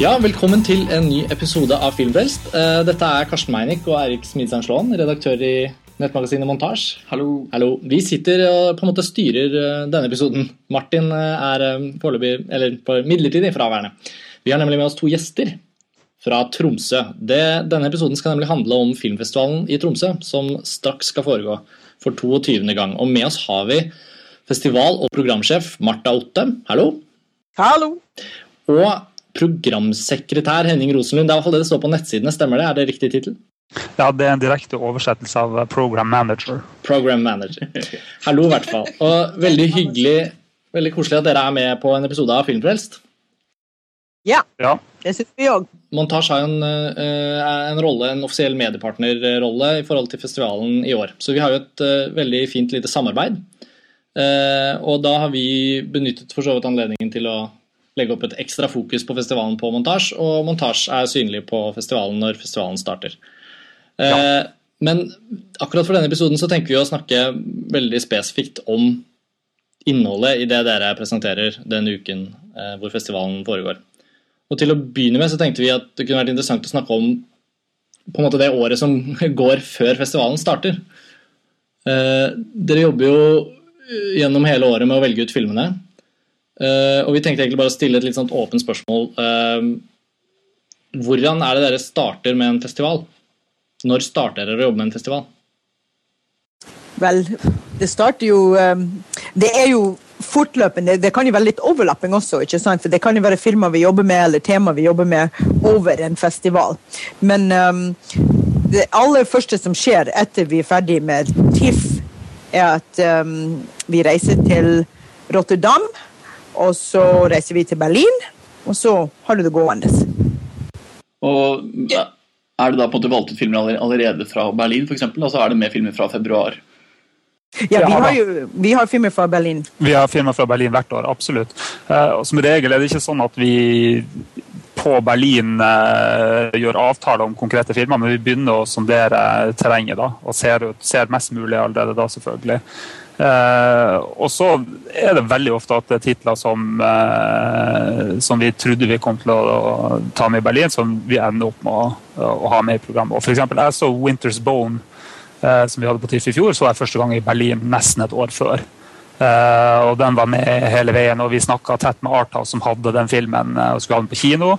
Ja, Velkommen til en ny episode av Filmfrelst. Eh, Dette er Karsten Meinick og Eirik Smidsand Slåen, redaktør i nettmagasinet Montasj. Hallo. Hallo. Vi sitter og på en måte styrer eh, denne episoden. Martin eh, er eh, foreløpig, eller på midlertidig fraværende. Vi har nemlig med oss to gjester fra Tromsø. Det, denne episoden skal nemlig handle om filmfestivalen i Tromsø, som straks skal foregå for 22. gang. Og med oss har vi festival- og programsjef Marta Otte. Hallo. Hallo! Og programsekretær Henning Rosenlund. Det er det det står på nettsidene, stemmer det? Er det riktig tittel? Ja, det er en direkte oversettelse av eh, Program Manager. Program Manager. Hallo, i hvert fall. Og veldig hyggelig, veldig koselig at dere er med på en episode av Filmfrelst. Ja, Ja. det syns vi òg. Montasj har jo en, eh, en rolle, en offisiell mediepartnerrolle i forhold til festivalen i år. Så vi har jo et eh, veldig fint lite samarbeid. Eh, og da har vi benyttet for så vidt anledningen til å legge opp et ekstra fokus på festivalen på montasj, og montasj er synlig på festivalen når festivalen starter. Ja. Men akkurat for denne episoden så tenker vi å snakke veldig spesifikt om innholdet i det dere presenterer den uken eh, hvor festivalen foregår. Og til å begynne med så tenkte vi at det kunne vært interessant å snakke om på en måte det året som går før festivalen starter. Eh, dere jobber jo gjennom hele året med å velge ut filmene. Eh, og vi tenkte egentlig bare å stille et litt sånt åpent spørsmål. Uh, hvordan er det dere starter med en festival? Når starter dere å jobbe med en festival? Vel, det starter jo um, Det er jo fortløpende. Det kan jo være litt overlapping også, ikke sant? for det kan jo være filmer vi jobber med, eller tema vi jobber med over en festival. Men um, det aller første som skjer etter vi er ferdig med TIFF, er at um, vi reiser til Rotterdam, og så reiser vi til Berlin, og så har du det gående. Og Er det da på en måte valgt ut filmer allerede fra Berlin, f.eks.? Altså er det med filmer fra februar? Ja, vi har jo vi har filmer fra Berlin. Vi har filmer fra Berlin hvert år, absolutt. Eh, og som regel er det ikke sånn at vi på Berlin eh, gjør avtaler om konkrete filmer, men vi begynner å sondere terrenget da, og ser, ut, ser mest mulig allerede da, selvfølgelig. Eh, og så er det veldig ofte at det er titler som, eh, som vi trodde vi kom til å, ta med i Berlin, som vi ender opp med å, å ha med i programmet. Og for eksempel, jeg så Winter's Bone eh, som vi hadde på TIFF i fjor, så jeg første gang i Berlin nesten et år før. Eh, og den var med hele veien, og vi snakka tett med Arthouse, som hadde den filmen eh, og skulle ha den på kino.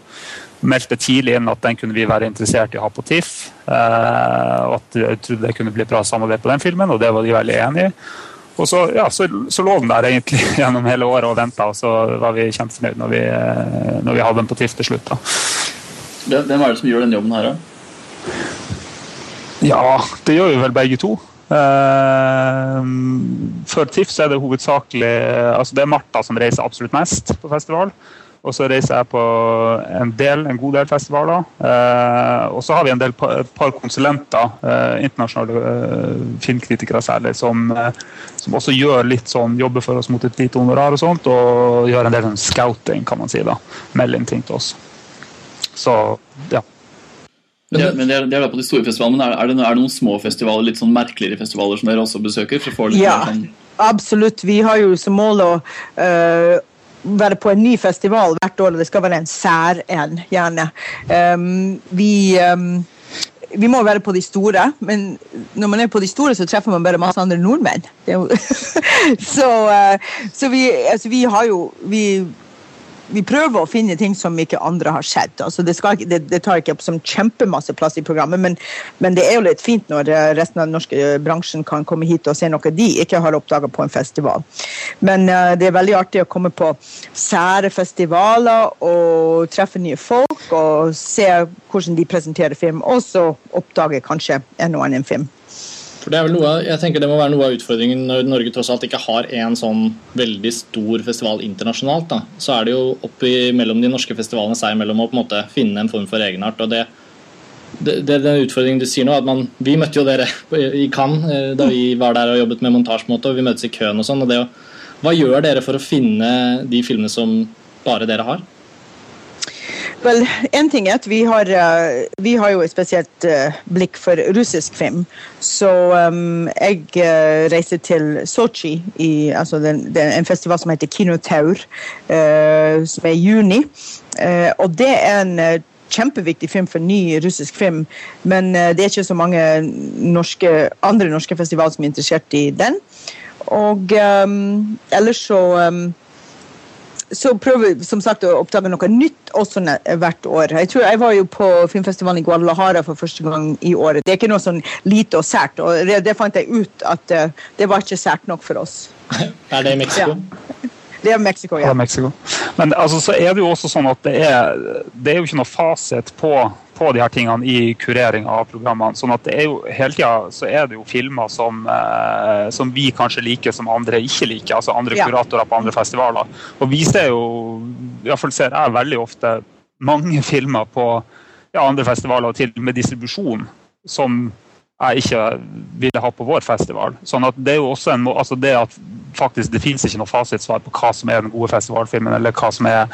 Meldte tidlig inn at den kunne vi være interessert i å ha på TIFF. eh, og at jeg trodde det kunne bli bra samarbeid på den filmen, og det var de veldig enig i. Og så, ja, så, så lå den der egentlig gjennom hele året og venta, og så var vi kjempefornøyd når vi, eh, når vi hadde den på TIFF til slutt. da. Hvem er det som gjør denne jobben her, da? Ja, det gjør vi vel begge to. Eh, for TIFF så er det hovedsakelig altså Det er Martha som reiser absolutt mest på festival. Og så reiser jeg på en del, en god del festivaler. Eh, og så har vi en del pa- et par konsulenter, eh, internasjonale eh, filmkritikere særlig, som, eh, som også gjør litt sånn, jobber for oss mot et lite honorar og sånt, og gjør en del sånn scouting, kan man si. da, Melder inn ting til oss. Så ja. Men det, men det er, det er da på de store festivalene, men er, er, det, er det noen små festivaler, litt sånn merkeligere festivaler som dere også besøker? For å få litt Ja. mer sånn, Absolutt. Vi har jo som mål å øh, være på en ny festival hvert år, og det skal være en sær en, gjerne. Um, vi, um, vi må være på de store, men når man er på de store, så treffer man bare masse andre nordmenn. Så uh, så vi, altså, vi har jo vi, vi prøver å finne ting som ikke andre har sett. Altså, det, ikke- det, det tar ikke opp som kjempemasse plass i programmet, men, men det er jo litt fint når eh, resten av den norske eh, bransjen kan komme hit og se noe de ikke har oppdaga på en festival. Men uh, det er veldig artig å komme på sære festivaler og treffe nye folk og se hvordan de presenterer film, og så oppdage kanskje en og annen film. For det er vel noe, jeg tenker det må være noe av utfordringen når Norge tross alt ikke har en sånn veldig stor festival internasjonalt. da. Så er det jo oppi mellom de norske festivalene seg imellom å på en måte finne en form for egenart. og det det, det den utfordringen du sier nå, at man, Vi møtte jo dere i Cannes eh, da vi var der og jobbet med montasjemåte, og vi møtes i køen og sånn. og det Hva gjør dere for å finne de filmene som bare dere har? Vel, en ting er at vi har, uh, vi har jo et spesielt uh, blikk for russisk film. Så um, jeg uh, reiser til Sotsji, altså den, den, en festival som heter Kinotaur, som er i juni. og det er en kjempeviktig film for ny russisk film, men det er ikke så mange norske, andre norske festivaler som er interessert i den. Og um, ellers så um, så prøver vi som sagt å oppdage noe nytt også hvert år. Jeg tror jeg var jo på filmfestivalen i Guadalajara for første gang i året. Det er ikke noe sånn lite og sært. og Det, fant jeg ut at uh, det var ikke sært nok for oss. Er det i Mexico? Ja. Det er Mexico, ja. Det er Mexico. Men altså, så er det jo også sånn at det er, det er jo ikke noe fasit på på de her tingene i kurering av programmene. sånn at det er jo hele tida så er det jo filmer som, eh, som vi kanskje liker, som andre ikke liker. Altså andre ja. kuratorer på andre festivaler. Og vi ser jo, iallfall ser jeg veldig ofte, mange filmer på ja, andre festivaler og til med distribusjon som jeg ikke ville ha på vår festival. Sånn at Det er jo også en, altså det at faktisk det finnes ikke noe fasitsvar på hva som er den gode festivalfilmen, eller hva som er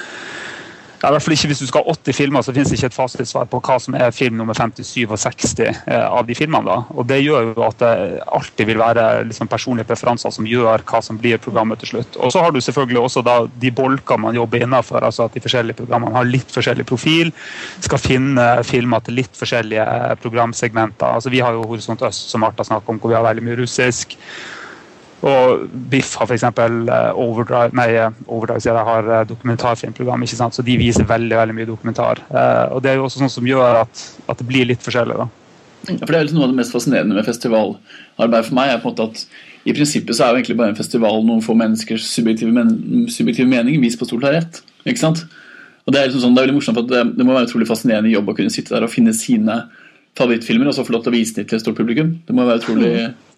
ja, i ikke Hvis du skal ha 80 filmer, så finnes det ikke et fasitsvar på hva som er film nummer 57 og 60 eh, av de filmene. da. Og Det gjør jo at det alltid vil være liksom, personlige preferanser som gjør hva som blir programmet til slutt. Og Så har du selvfølgelig også da de bolkene man jobber innenfor, altså at de forskjellige programmene har litt forskjellig profil. Skal finne filmer til litt forskjellige programsegmenter. Altså Vi har jo Horisont Øst, som Martha snakker om, hvor vi har veldig mye russisk. Og Biff har f.eks. Eh, Overdrive, nei, eh, Overdrive jeg har eh, dokumentarfilmprogram, ikke sant? så de viser veldig veldig mye dokumentar. og Det er jo også sånn som gjør at, at det blir litt forskjellig. da. Ja, for det er Noe av det mest fascinerende med festivalarbeid for meg er på en måte at i prinsippet så er jo egentlig bare en festival noen få menneskers subjektive, men subjektive mening vist på stort lerret. Sant? Og Det er liksom sånn, det er veldig morsomt for det, det, må være utrolig fascinerende jobb å kunne sitte der og finne sine favorittfilmer og så få lov til å vise dem til et stort publikum. Det må være utrolig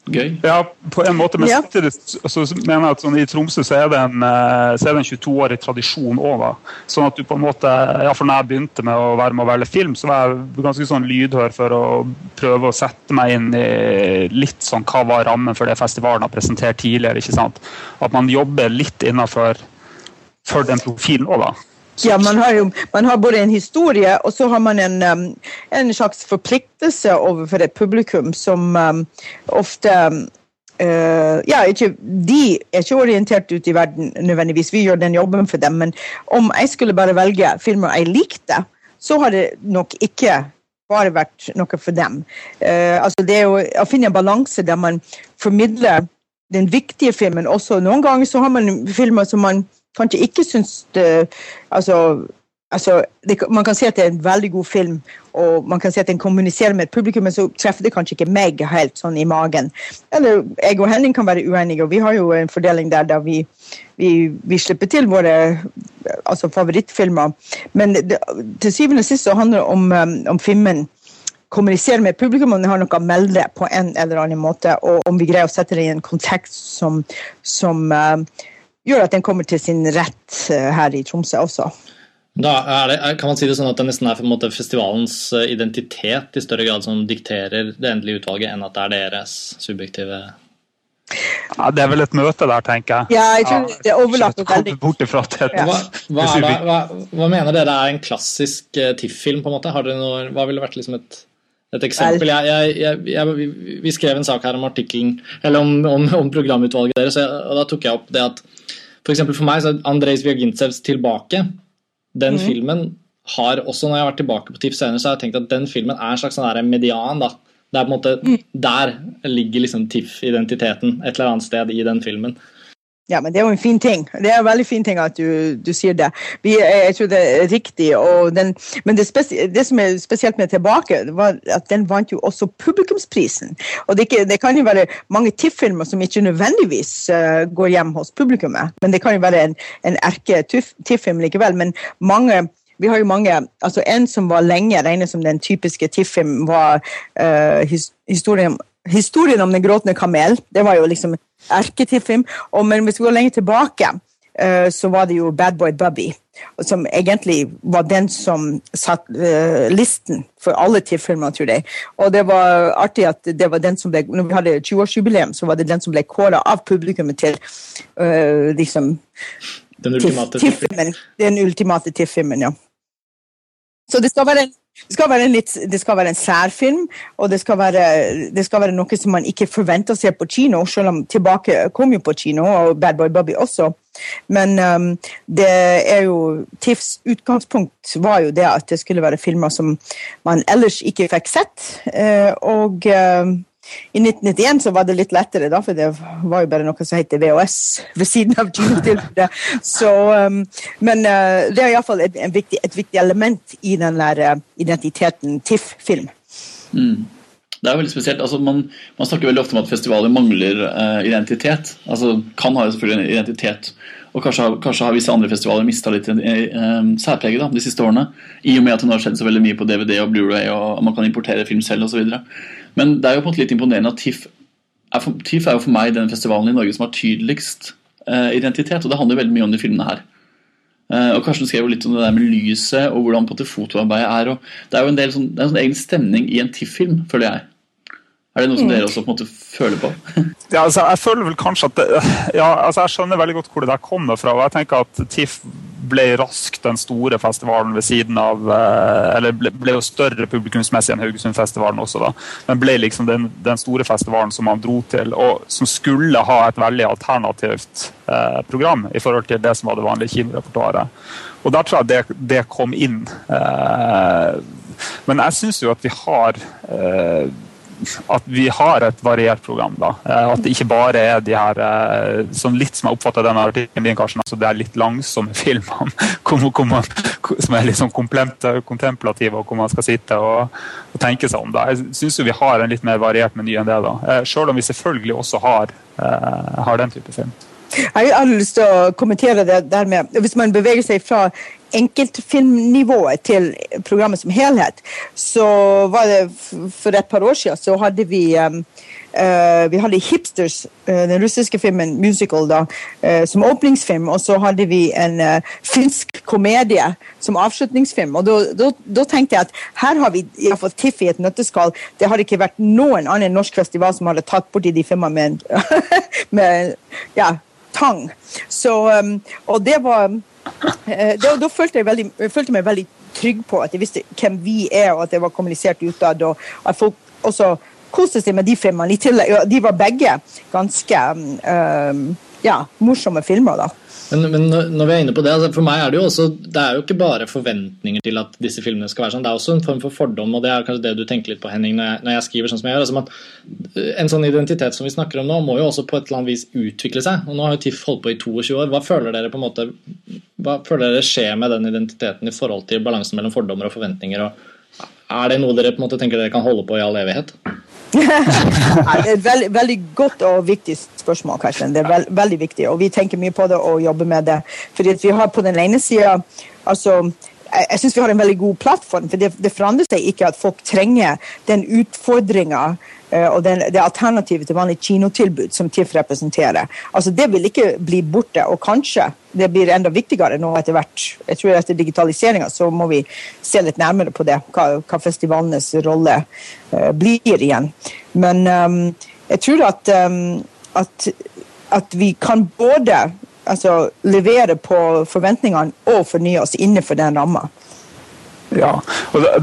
Gøy. Ja, på en måte. Men samtidig så mener jeg at sånn, i Tromsø så er det en, eh, så er det en 22-årig tradisjon òg. Sånn at du på en måte, ja, for når jeg begynte med å være med å velge film, så var jeg ganske sånn lydhør for å prøve å sette meg inn i litt sånn hva var rammen for det festivalen har presentert tidligere. ikke sant? At man jobber litt innafor for den profilen òg, da. Ja, man har jo man har både en historie og så har man en, um, en slags forpliktelse overfor et publikum som um, ofte uh, ja, ikke, De er ikke orientert ut i verden nødvendigvis, vi gjør den jobben for dem. Men om jeg skulle bare velge filmer jeg likte, så har det nok ikke bare vært noe for dem. Uh, altså det er jo å finne en balanse der man formidler den viktige filmen også. Noen ganger så har man filmer som man kanskje ikke syns Altså, altså det, man kan si at det er en veldig god film, og man kan si at den kommuniserer med et publikum, men så treffer det kanskje ikke meg helt sånn i magen. Eller jeg og Henning kan være uenige, og vi har jo en fordeling der da vi, vi, vi slipper til våre altså favorittfilmer. Men det, til syvende og sist så handler det om, um, om filmen kommuniserer med publikum om de har noe å melde på en eller annen måte, og om vi greier å sette det i en kontekst som, som uh, gjør at den kommer til sin rett eh, her i Tromsø også. Da det, kan man si det sånn at det nesten er måte festivalens eh, identitet i større grad som dikterer det endelige utvalget, enn at det er deres subjektive ja, Det er vel et møte der, tenker jeg. Ja, jeg tror ja, det overlapper veldig. Hva, hva, hva, hva, mener dere er en klassisk uh, TIFF-film? på en måte? Har dere noe, hva ville vært liksom et, et eksempel? Jeg, jeg, jeg, vi skrev en sak her om artikkelen, eller om, om, om programutvalget deres, og da tok jeg opp det at for, eksempel for meg så er Andrej Zvjagintsevs 'Tilbake'. Den mm. filmen har også, når jeg har vært tilbake på TIFF senere, så har jeg tenkt at den filmen er en slags sånn median. da. Det er på en måte, mm. Der ligger liksom TIFF-identiteten et eller annet sted i den filmen. Ja, men det er jo en fin ting. Det er en veldig fin ting at du, du sier det. Vi, jeg tror det er riktig. Den, men det, det, som er spesielt med Tilbake, var at den vant jo også publikumsprisen. Og det, ikke, det kan jo være mange TIFF-filmer som ikke nødvendigvis uh, går hjem hos publikummet, men det kan jo være en, en erke TIFF-film likevel. Men mange vi har jo mange, altså En som var lenge regnet som den typiske TIFF-film, var uh, his, historien, historien, om den gråtende kamel. Det var jo liksom erketiffim. Men hvis vi går lenger tilbake, uh, så var det jo Bad Boy Bubby. Som egentlig var den som satt uh, listen for alle TIFF-filmer, tror jeg. Og det var artig at det var den som ble, når vi hadde 20-årsjubileum, så var det den som ble kåra av publikummet til liksom Den ultimate TIFF-filmen. Den ultimate TIFF-filmen, ja. Så det skal være en det skal, litt, det skal være en særfilm, og det skal, være, det skal være noe som man ikke forventer å se på kino, selv om Tilbake kom jo på kino, og Bad Boy Bobby også. Men um, det er jo TIFFs utgangspunkt var jo det at det skulle være filmer som man ellers ikke fikk sett. Uh, og uh, i 1991 så var det litt lettere, da, for det var jo bare noe som heter VHS ved siden av kinotilbudet. Um, men uh, det er iallfall et, viktig, et viktig element i den der uh, identiteten TIFF-film. Mm. Det er veldig spesielt. Altså, man, man, snakker veldig ofte om at festivaler mangler uh, identitet. Altså, kan ha selvfølgelig en identitet. Og kanskje, kanskje har visse andre festivaler mista litt uh, særpreget de siste årene. I og med at nå har skjedd så veldig mye på DVD og Blu-ray og man kan importere film selv osv. Men det er jo på en måte litt imponerende at TIFF er, for, TIFF er jo for meg den festivalen i Norge som har tydeligst uh, identitet, og det handler veldig mye om de filmene her. Uh, og Karsten skrev jo litt om det der med lyset og hvordan på en måte fotoarbeidet er. og Det er jo en del sånn, det er en sånn egen stemning i en TIFF-film, føler jeg. Er det noe som mm. dere også på en måte føler på? ja, altså, jeg føler vel kanskje at det, ja, altså, Jeg skjønner veldig godt hvor det der kommer fra. og jeg tenker at TIFF ble raskt den store festivalen ved siden av eh, Eller ble, ble jo større publikumsmessig enn Haugesundfestivalen også, da. Men ble liksom den, den, store festivalen som man dro til, og som skulle ha et veldig alternativt eh, program i forhold til det som var det vanlige kinorepertoaret. Og der tror jeg det, det kom inn. Eh, men jeg syns jo at vi har eh, at vi har et variert program. da. Eh, at det ikke bare er de her eh, som litt som jeg oppfatter denne artikkelen din, Karsten, altså det er litt langsomme filmene som er litt sånn kontemplative, og hvor man skal sitte og, og tenke seg om. da. Jeg syns vi har en litt mer variert meny enn det. da. Eh, selv om vi selvfølgelig også har, har den type film. Jeg har lyst til å kommentere det der med Hvis man beveger seg fra enkeltfilmnivået til programmet som helhet, så var det for et par år siden så hadde vi um, Uh, vi hadde Hipsters, uh, den russiske filmen Musical, da, uh, som åpningsfilm. Og så hadde vi en finsk komedie som avslutningsfilm. Og da tenkte jeg at her har vi iallfall TIFF i et nøtteskall. Det hadde ikke vært noen annen norsk festival som hadde tatt borti de filmene med, med ja, tang. Så, um, og det var da, da følte, jeg veldig, jeg følte meg veldig trygg på at jeg visste hvem vi er, og at det var kommunisert utad. Og at folk også koste seg med de filmene. De, de var begge ganske um, ja, morsomme filmer. da. Men, men, når vi er inne på det, altså for meg er det jo også Det er jo ikke bare forventninger til at disse filmene skal være sånn, det er også en form for fordom, og det er kanskje det du tenker litt på, Henning, når jeg, når jeg skriver sånn som jeg gjør. Altså at en sånn identitet som vi snakker om nå, må jo også på et eller annet vis utvikle seg. og Nå har jo TIFF holdt på i 22 år. Hva føler dere på en måte, hva føler dere skjer med den identiteten i forhold til balansen mellom fordommer og forventninger? og Er det noe dere på en måte tenker dere kan holde på i all evighet? Det er et veldig, veldig, godt og viktig spørsmål, Karsten. Det er veld, veldig viktig, og vi tenker mye på det og jobber med det. Fordi vi har på den ene sida altså, jeg, syns vi har en veldig god plattform, for det, det forandrer seg ikke at folk trenger den utfordringa Eh, og det, det alternativet til vanlig kinotilbud som TIFF representerer. Altså Det vil ikke bli borte, og kanskje det blir enda viktigere nå etter hvert. Jeg tror Etter digitaliseringa så må vi se litt nærmere på det, hva, hva festivalenes rolle uh, blir igjen. Men um, jeg tror at, um, at, at, vi kan både altså, levere på forventningene og fornye oss innenfor den ramma. Ja, og det,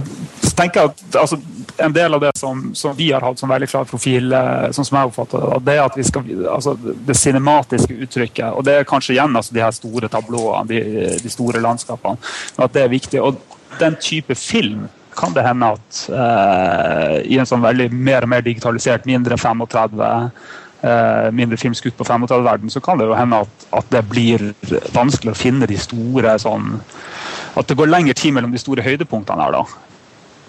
tenker jeg at altså, en del av det som, som, vi har hatt som veldig klar profil, eh, sånn som jeg oppfatter det, det er at vi skal, altså, det cinematiske uttrykket. og Det er kanskje igjen altså, de her store tablåene, de, de, store landskapene. At det er viktig. Og den type film kan det hende at eh, i en sånn veldig mer og mer digitalisert, mindre 35 eh, mindre filmskutt på 35-verden, så kan det jo hende at, at, det blir vanskelig å finne de store sånn At det går lengre tid mellom de store høydepunktene her. da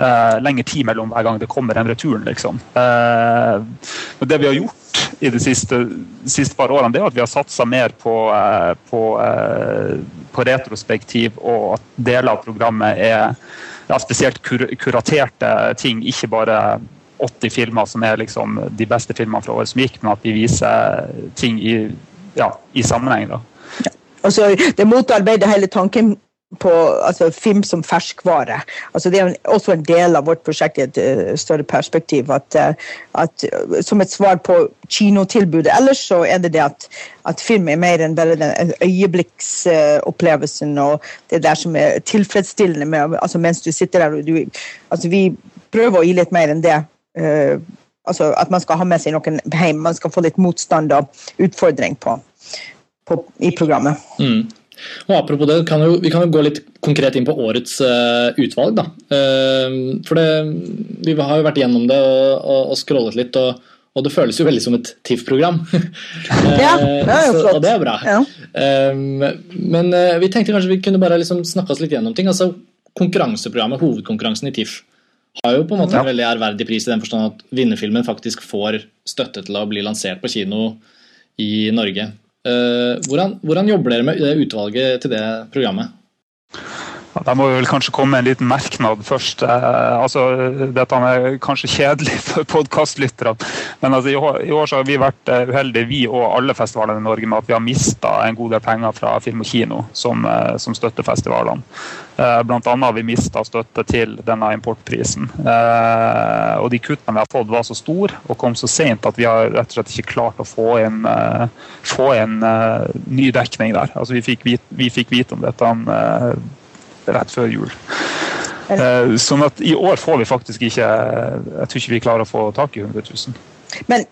uh, lengre tid mellom hver gang det kommer en returen. Liksom. Uh, det vi har gjort i de siste, siste par årene, det er at vi har satsa mer på, uh, på, på, retrospektiv, og at deler av programmet er ja, spesielt kur kuraterte ting, ikke bare 80 filmer som er liksom de beste filmene fra året som gikk, men at vi viser ting i, ja, i sammenheng. da. Altså, det motarbeider hele tanken på altså, film som ferskvare. Altså, det er også en del av vårt prosjekt i et uh, større perspektiv. At, uh, at uh, Som et svar på kinotilbudet ellers, så er det det at, at film er mer enn bare den øyeblikksopplevelsen og det der som er tilfredsstillende med, altså, mens du sitter der. Du, altså, vi prøver å gi litt mer enn det. Altså At man skal ha med seg noen hjem. Man skal få litt motstand og utfordring på, på i programmet. Mm. Og Apropos det, kan jo, vi kan jo gå litt konkret inn på årets uh, utvalg. da. Uh, for det, Vi har jo vært gjennom det og, og, og scrollet litt, og, og, det føles jo veldig som et TIFF-program. ja, det er jo flott. Og det er bra. Ja. Uh, men vi tenkte kanskje vi kunne bare liksom snakke oss litt gjennom ting. altså Konkurranseprogrammet, hovedkonkurransen i TIFF, har jo på en måte ja. en veldig ærverdig pris i den forstand at vinnerfilmen faktisk får støtte til å bli lansert på kino i Norge. Uh, hvordan, hvordan, jobber dere med utvalget til det programmet? Ja, da må vi vel kanskje komme med en liten merknad først. Eh, altså, dette er kanskje kjedelig for podkastlytterne, men altså, i, år, i, år, har vi vært eh, uheldige, vi og alle festivalene i Norge, med at vi har mista en god del penger fra Film og Kino, som, som støtter festivalene. Eh, Bl.a. har vi mista støtte til denne importprisen. Eh, og de kuttene vi har fått var så store og kom så sent at vi har rett og slett ikke klart å få inn, eh, få en ny dekning der. Altså, vi, fikk vite, vi fikk vite om dette rett før jul. Sånn at i år får vi faktisk ikke Jeg tror ikke vi klarer å få tak i 100 000. Men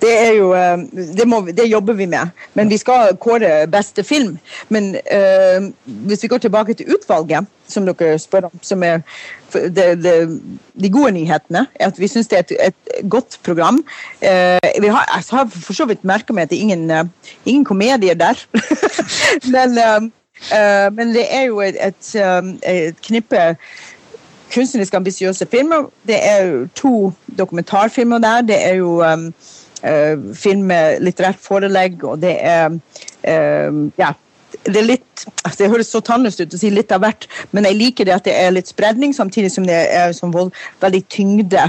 det er jo eh, det, må, det, jobber vi med. Men vi skal kåre beste film. Men uh, hvis vi går tilbake til utvalget, som dere spør om, som er det, det, de gode nyhetene, er at vi syns det er et, et, godt program. Vi har, jeg har for så vidt merka meg at det er ingen, uh, ingen komedier der. men uh, men det er jo et, et, et knippe kunstnerisk ambisiøse filmer. Det er jo to dokumentarfilmer der. Det er jo um, film med litterært forelegg, og det er um, ja, det er litt Det høres så tannløst ut å si litt av hvert, men jeg liker det at det er litt spredning, samtidig som det er som vold, veldig tyngde.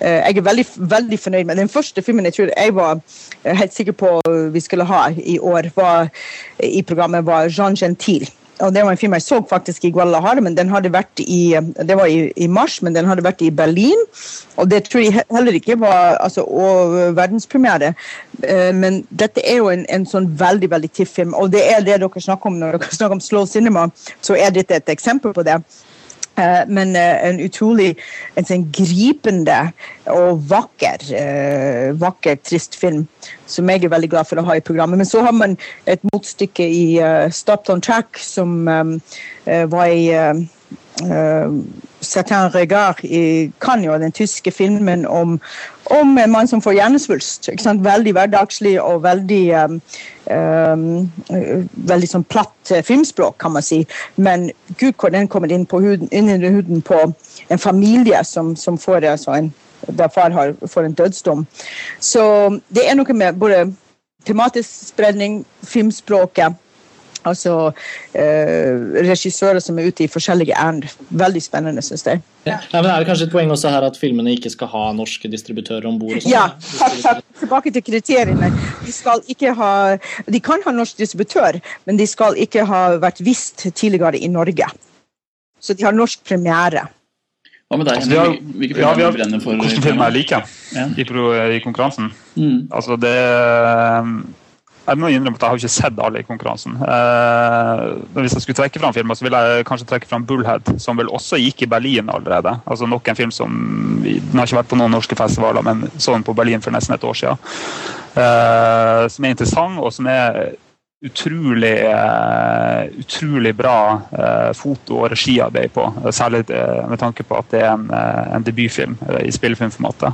Uh, jeg er veldig, veldig fornøyd med den første filmen jeg tror jeg var helt sikker på vi skulle ha i år, var, i programmet, var Jean Gentil. Og Det var en film jeg så faktisk i Guadalajara, men den hadde vært i, det var i, i, mars, men den hadde vært i Berlin. Og det tror jeg heller ikke var altså, verdenspremiere. Eh, men dette er jo en, en sånn veldig veldig tiff film, og det er det dere snakker om når dere snakker om slow cinema, så er dette et eksempel på det. Eh, men eh, en utrolig en sånn gripende og vakker, uh, vakker, trist film som jeg er veldig glad for å ha i programmet. Men så har man et motstykke i Stopped on Track, som var i Certain Regard i Cannes, den tyske filmen om, om, en mann som får hjernesvulst. Veldig hverdagslig og veldig um, um, veldig sånn platt filmspråk, kan man si. Men gud hvor den kommer inn, på huden, inn i huden på en familie som, som får altså en, der far har, får en dødsdom. Så det er noe med både tematisk spredning, filmspråket Altså eh, regissører som er ute i forskjellige ærend. Veldig spennende, syns jeg. Ja. Ja, men Er det kanskje et poeng også her at filmene ikke skal ha norske distributører om bord? Ja, takk, takk. tilbake til kriteriene. De, skal ikke ha, de kan ha norsk distributør, men de skal ikke ha vært vist tidligere i Norge. Så de har norsk premiere. Hva med deg? Altså, har, Hvilke filmer ja, brenner for? Hvilke filmer jeg liker ja. i, i, konkurransen? Mm. Altså, det jeg må innrømme at jeg har ikke sett alle i konkurransen. Eh, hvis jeg skulle trekke fram filmer, så ville jeg kanskje trekke fram 'Bullhead', som vel også gikk i Berlin allerede. Altså Nok en film som Den har ikke vært på noen norske festivaler, men så den på Berlin for nesten et år siden. Eh, som er interessant, og som er utrolig, uh, utrolig bra uh, foto- og regiarbeid på. Særlig uh, med tanke på at det er en, en debutfilm i spillefilmformatet.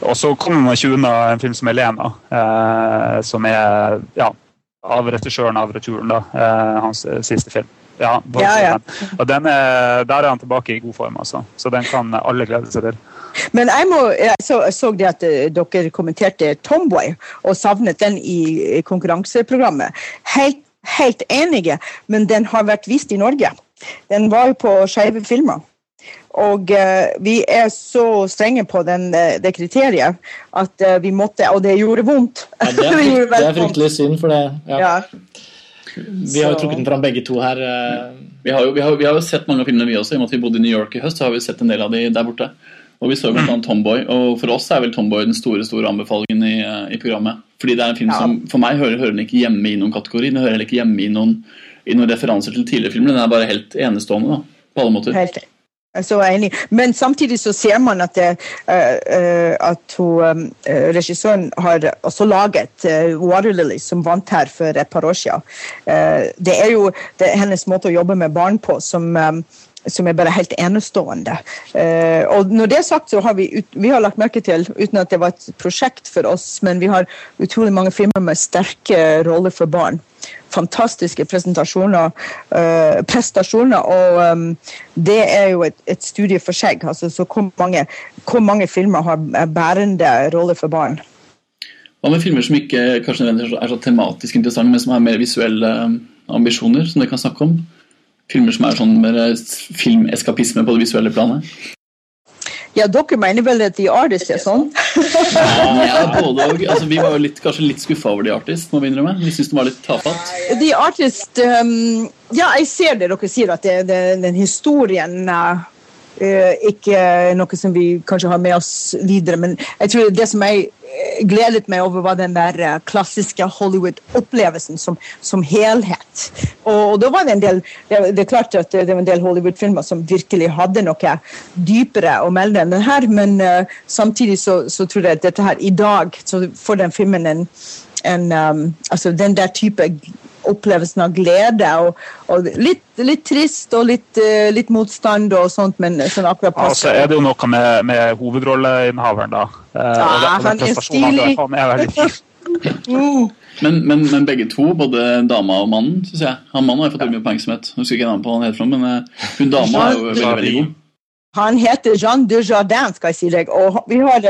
Og så kommer man ikke unna en film som Elena, eh, som er ja, av regissøren av returen, da, eh, hans siste film. Ja, ja, ja. Og den er, Der er han tilbake i god form, altså. Så den kan alle glede seg til. Men jeg, må, jeg så, så, det at eh, dere kommenterte Tomboy og savnet den i konkurranseprogrammet. Helt, helt enige, men den har vært vist i Norge. Den var jo på Skeive filmer. Og uh, vi er så strenge på den, uh, det kriteriet at uh, vi måtte Og det gjorde vondt. Ja, det, er frykt, det, er fryktelig synd, for det ja. ja. Vi har jo trukket den fram begge to her. eh, Vi har, jo, vi, har, vi har jo sett mange av filmene, vi også. I og med at vi bodde i New York i høst, så har vi sett en del av de der borte. Og vi så blant annet Tomboy, og for oss er vel Tomboy den store store anbefalingen i, eh, i programmet. Fordi det er en film Ja. som for meg hører, hører den ikke hjemme i noen kategori. Den hører heller ikke hjemme i noen, i noen referanser til tidligere filmer. Den er bare helt enestående da, på alle måter. Helt jeg er så enig. Men samtidig så ser man at, det, eh, eh, at hun, eh, regissøren har også laget Water Lily, som vant her for et par år siden. Det er jo det er hennes måte å jobbe med barn på som, som er bare helt enestående. Eh, og når det er sagt, så har vi, ut, vi har lagt merke til, uten at det var et prosjekt for oss, men vi har utrolig mange filmer med sterke roller for barn fantastiske presentasjoner, uh, prestasjoner, og um, det er jo et, et studie for seg. Altså, så hvor mange, hvor mange filmer har bærende roller for barn? Hva med filmer som ikke kanskje nødvendigvis er så tematisk interessante, men som har mer visuelle eh, ambisjoner, som dere kan snakke om? Filmer som er sånn mer eh, filmeskapisme på det visuelle planet? Ja, dere mener vel at The Artist er sånn? Ja, både og. Altså, vi var jo litt, kanskje litt skuffa over The Artist, må vi innrømme. Vi syns den var litt tafatt. The Artist um, Ja, jeg ser det dere sier, at det, det, den historien uh, uh, ikke noe som vi kanskje har med oss videre. Men jeg tror det som jeg gledet meg over, var den der uh, klassiske Hollywood-opplevelsen som, som helhet. Og, og var det en del Det, det er klart at det var en del Hollywood-filmer som virkelig hadde noe dypere å melde enn den her, men uh, samtidig så, så tror jeg at dette her i dag, så får den filmen en en, um, altså den der type opplevelsen av glede. Og, og litt, litt trist og litt, uh, litt motstand og sånt, men sånn akkurat Ja, så er det jo noe med, med hovedrolleinnehaveren, da. Eh, og den han er stilig. Veldig fin. Mm. Men, men, men begge to, både dama og mannen, syns jeg. Han mannen har jeg fått mye oppmerksomhet. Husker ikke navnet på han helt fra, men eh, hun dama er jo veldig, veldig god. Han heter Jean Dujardin, skal jeg si deg. Og har,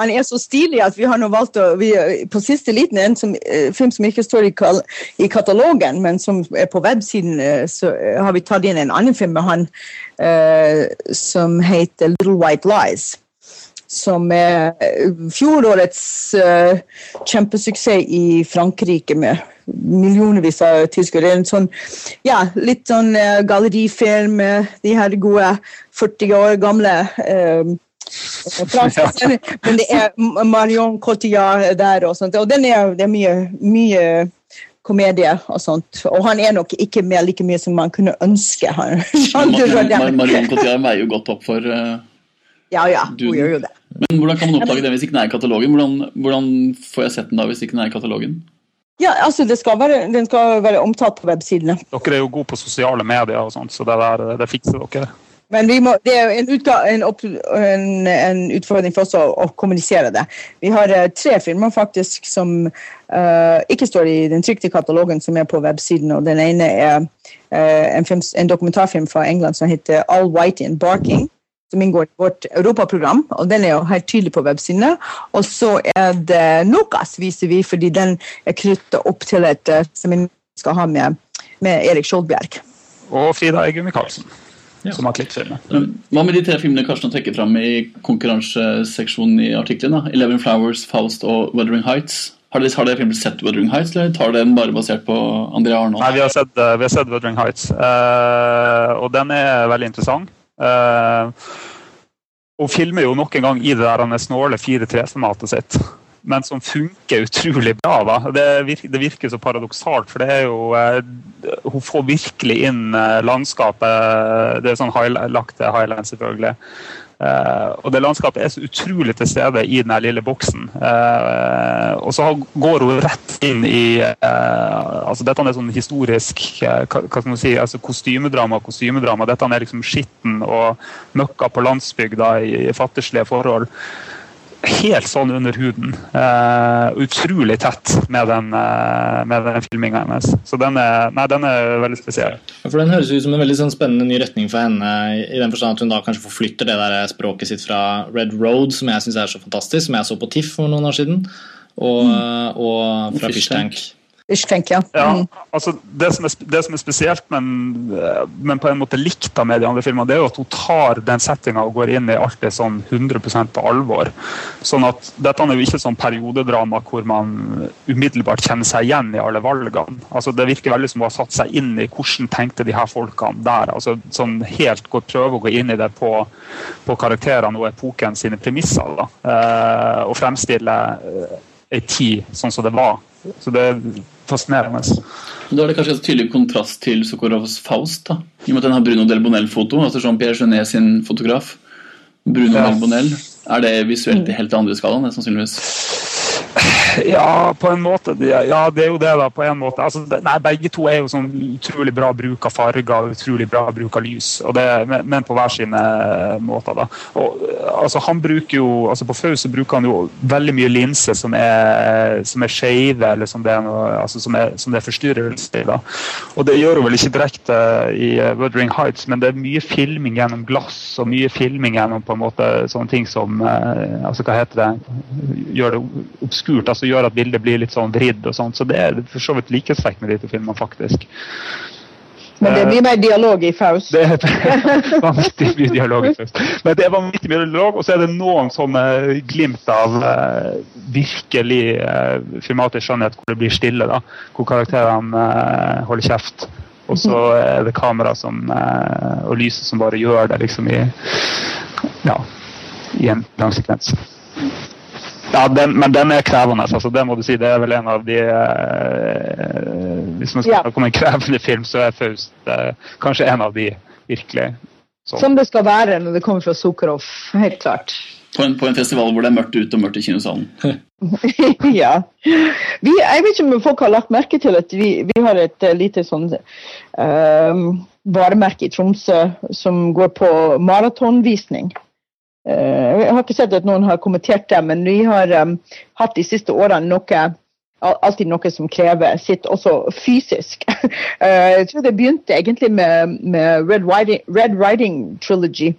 han er så stilig at vi har nå valgt å vi, På siste liten en som, uh, film som ikke står i, kal i katalogen, men som er på websiden, uh, så uh, har vi tatt inn en annen film med han eh, som heter Little White Lies. Som er fjorårets eh, kjempesuksess i Frankrike med millionervis av tyskere. En sånn, ja, litt sånn uh, gallerifilm med de her gode 40 år gamle uh, franske Men det er Marion Cotillard der og sånt. Og den er, det er mye, mye komedie og sånt. Og han er nok ikke med like mye som man kunne ønske. Han. Jean Mar- Marion Cotillard veier jo godt opp for uh, Ja, ja, hun gjør jo det. Men hvordan kan man oppdage den hvis ikke den er i katalogen? Hvordan, hvordan får jeg sett den da hvis ikke den er i katalogen? Ja, altså det skal være, Den skal være omtalt på websidene. Dere er jo gode på sosiale medier, og sånt, så det, der, det fikser dere. Men vi må, det er en, utga, en, opp, en, en utfordring for oss å, å kommunisere det. Vi har eh, tre filmer faktisk som uh, ikke står i den trykte katalogen som er på websiden. og Den ene er uh, en, film, en dokumentarfilm fra England som heter All White in Barking. Som inngår i vårt europaprogram, og den er jo helt tydelig på websidene. Og så er det Nokas, viser vi, fordi den er knytta opp til et som seminar vi skal ha med, med Erik Skjoldbjerg. Og Frida Eggum Michaelsen, Ja. som har klippet filmen. Hva med de tre filmene Karsten trekker fram i konkurranseseksjonen i artikkelen? Eleven Flowers, Faust og Wuthering Heights. Har dere, har dere sett Wuthering Heights, eller tar dere den bare basert på Andrea Arnold? Nei, vi har sett, eh, vi har sett Wuthering Heights, uh, og den er veldig interessant. Og filmer jo nok en gang i det der er snåle 4-3-formatet sitt, men som funker utrolig bra. da. Det virker, det virker så paradoksalt, for det er jo eh, Hun får virkelig inn eh, landskapet. Det er sånn high, lagt til Highland, selvfølgelig. Eh, og det landskapet er så utrolig til stede i den lille boksen. Eh, og så går hun rett inn i eh, altså Dette er sånn historisk hva, skal man si, altså kostymedrama. kostymedrama. Dette er liksom skitten og møkka på landsbygda i fattigslige forhold. Helt sånn under huden. Uh, utrolig tett med den, uh, med den filminga hennes. Så den er, nei, den er veldig spesiell. For Den høres ut som en veldig sånn spennende ny retning for henne, i den forstand at hun da kanskje forflytter det der språket sitt fra Red Road, som jeg syns er så fantastisk, som jeg så på TIFF for noen år siden, og, og fra Og Fish Fish Tank. Ish, tenker jeg. Ja, Mm. altså det som, er, det som er spesielt, men, eh, men på en måte likt av med de andre filmene, det er jo at hun tar den settinga og går inn i alt det sånn 100% på alvor. Sånn at Dette er jo ikke sånn periodedrama hvor man umiddelbart kjenner seg igjen i alle valgene. Altså Det virker veldig som hun har satt seg inn i hvordan tenkte de her folkene der. altså sånn helt går, Prøve å gå inn i det på, på karakterene og epoken sine premisser. da, eh, Og fremstille eh, ei tid sånn som det var. Så det fascinerende. Da er det kanskje et tydelig kontrast til Sokorovs Faust. da. I og med at den har Bruno Del Bonel-foto, altså Jean-Pierre Genet sin fotograf. Bruno Ja. Del. Er det visuelt i helt andre skalaen? sannsynligvis? Ja, på en måte. Ja, det er jo det, da. på en måte. Altså, nei, Begge to er jo sånn utrolig bra bruk av farger og utrolig bra bruk av lys. Og det, men, på hver sine måter. da. Og, altså, han bruker jo, altså På FAUS så bruker han jo veldig mye linser som er, som er skeive, eller som det er, noe, altså, som er, som det er forstyrrelse i. da. Og det gjør hun vel ikke direkte i uh, Wuthering Heights, men det er mye filming gjennom glass og mye filming gjennom på en måte sånne ting som eh, altså Hva heter det? Gjør det obskurt, altså gjør at bildet blir litt sånn vridd og sånt. Så det er for så vidt likhetstrekk med de to filmene, faktisk. Men det er mye mer dialog i Faust. Det er vanvittig mye dialog. i Faust. Men det er vanvittig mye dialog, og så er det noen sånne glimt av uh, virkelig uh, filmatisk skjønnhet hvor det blir stille. da, Hvor karakterene uh, holder kjeft. Og så er det kamera som, eh, og lyset som bare gjør det liksom i ja, i en lang sekvens. Ja, den, men den er krevende. altså Det må du si. Det er vel en av de eh, Hvis man skal Ja. snakke om en krevende film, så er Faust eh, kanskje en av de virkelig sånn. Som det skal være når det kommer fra Sukharov. Helt klart. På en, på en festival hvor det er mørkt ute og mørkt i kinosalen. ja. Vi, jeg vet ikke om folk har lagt merke til at vi, vi har et eh, lite sånn eh, varemerke i Tromsø som går på maratonvisning. Eh, jeg har ikke sett at noen har kommentert det, men vi har um, hatt de siste årene noe Alltid noe som krever sitt også fysisk. Eh, jeg tror det begynte egentlig med, med Red, Riding, Red Riding Trilogy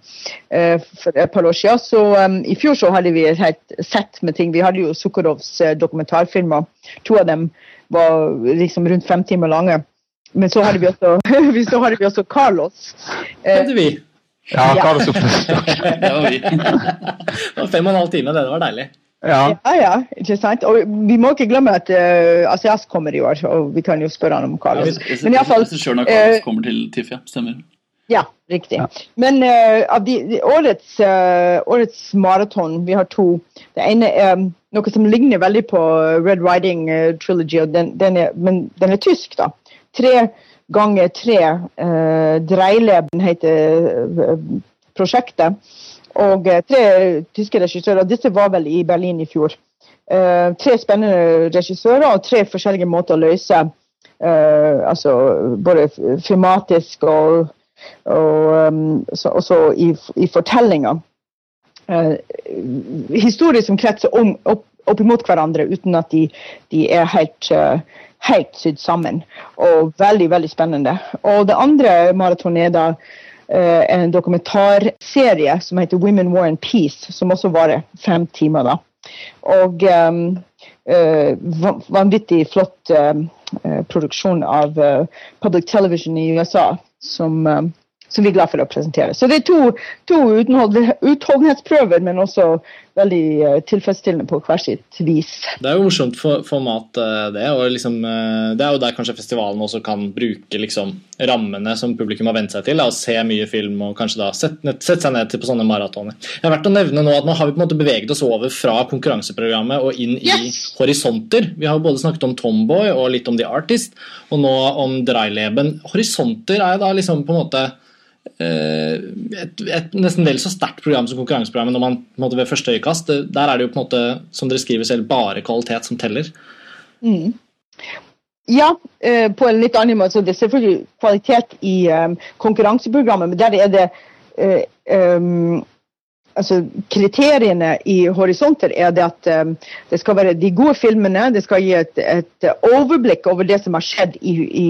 for et par år siden. Så um, I fjor så hadde vi et sett med ting. Vi hadde jo Sukharovs dokumentarfilmer. To av dem var liksom rundt fem timer lange. Men så hadde vi også, så hadde vi også Carlos. Hadde vi. Ja, Ja. Carlos Oppnes. Det var vi. Det var fem og en halv time, det. Det var deilig. Ja. ja, ja, ikke sant? Og vi må ikke glemme at uh, Asias kommer i år, og vi kan jo spørre han om Carlos. Men iallfall Regissøren av når Carlos kommer til TIFF, ja. Stemmer. Ja, riktig. Men uh, av de, de, årets, uh, årets maraton, vi har to. Det ene er um, noe som ligner veldig på Red Riding uh, Trilogy, og den, den er, men den er tysk, da. Tre ganger tre. eh, Dreileben heter eh, prosjektet. Og eh, tre tyske regissører. Disse var vel i Berlin i fjor. Eh, tre spennende regissører og tre forskjellige måter å løse eh, altså både filmatisk og og um, så, også i, i fortellinga. Uh, historier som kretser om, opp, opp imot hverandre uten at de, de er helt, uh, helt sydd sammen. Og veldig, veldig spennende. Og det andre maratonet er da uh, en dokumentarserie som heter Women War and Peace, som også varer fem timer. da. Og um, uh, vanvittig flott uh, produksjon av public television i USA som, som vi er glad for å presentere. Så det er to, to utholdenhetsprøver, men også veldig uh, tilfredsstillende på hver sitt vis. Det er jo morsomt for, format, eh, det. og liksom, eh, Det er jo der kanskje festivalen også kan bruke liksom, rammene som publikum har vent seg til. Da, og se mye film og kanskje da sette, sette seg ned til på sånne maratoner. Det er verdt å nevne nå at nå har vi på en måte beveget oss over fra konkurranseprogrammet og inn i Yes! horisonter. Vi har jo både snakket om Tomboy og litt om The Artist, og nå om Dreileben. Horisonter er jo da liksom på en måte eh, et, et nesten vel så sterkt program som konkurranseprogrammet når man måte ved første øyekast. Der er det jo på en måte, som dere skriver selv, bare kvalitet som teller. Ja, eh, på en litt annen måte. Så det er selvfølgelig kvalitet i um, konkurranseprogrammet, men der er det eh, um, altså, kriteriene i horisonter er det at um, det skal være de gode filmene, det skal gi et, et overblikk over det som har skjedd i, i,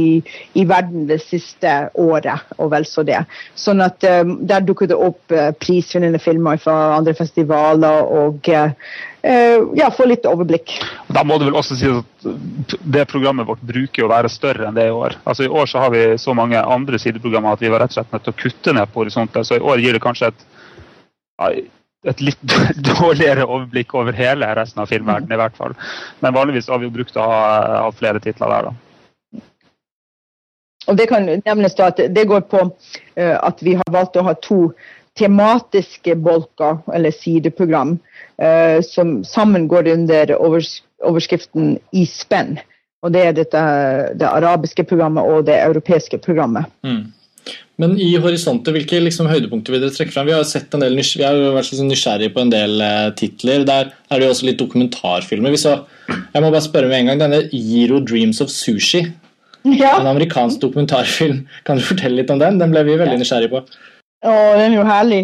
i, verden det siste året, og vel så det. Sånn at um, Der dukker det opp uh, prisvinnende filmer fra andre festivaler, og uh, ja, få litt overblikk. Da må du vel også si at det programmet vårt bruker å være større enn det i år. Altså I år så har vi så mange andre sideprogrammer at vi var rett og slett nødt til å kutte ned på horisonter. Så i år gir det kanskje et et litt dårligere overblikk over hele resten av filmverdenen, i hvert fall. Men vanligvis har vi jo brukt å ha, ha flere titler der, da. Og Det kan nevnes da at det går på uh, at vi har valgt å ha to tematiske bolker, eller sideprogram, uh, som sammen går under overs overskriften i spenn. Og Det er dette, det arabiske programmet og det europeiske programmet. Mm. Men i horisontet, hvilke liksom, høydepunkter vil dere trekke fram? Vi har, sett en del, vi har vært liksom nysgjerrige på en del uh, titler. Der er det jo også litt dokumentarfilmer. Så, jeg må bare spørre med en gang, Denne Giro Dreams of Sushi, ja. en amerikansk dokumentarfilm, kan du fortelle litt om den? Den ble vi veldig nysgjerrige på. Å, den er jo herlig.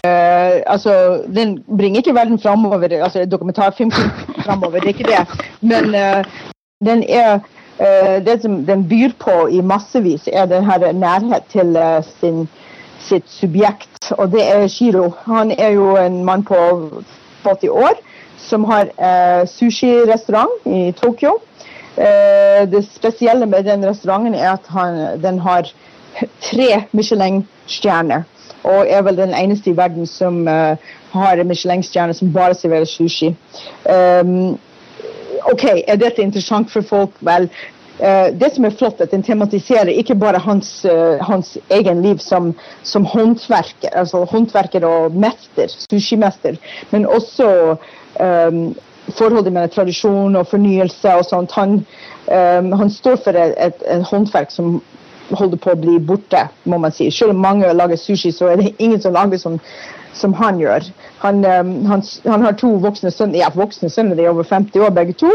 Uh, altså, den bringer ikke verden framover, altså dokumentarfilm framover, det er ikke det. Men uh, den er Eh, det som den byr på i massevis, er den her nærhet til eh, sin, sitt subjekt. Og det er Shiro. Han er jo en mann på 80 år som har eh, sushirestaurant i Tokyo. Eh, det spesielle med den restauranten er at han, den har tre Michelin-stjerner. Og er vel den eneste i verden som eh, har Michelin-stjerne som bare serverer sushi. Um, OK, er dette interessant for folk? Vel, Uh, det som er flott, at den tematiserer ikke bare hans, uh, hans egen liv som, som, håndverker, altså håndverker og mester, sushimester, men også um, forholdet mellom tradisjon og fornyelse og sånt. Han, um, han står for et, et, et, håndverk som holder på å bli borte, må man si. Selv om mange lager sushi, så er det ingen som lager som, som han gjør. Han, um, han, han, har to voksne sønner, ja, voksne sønner, de er over 50 år begge to.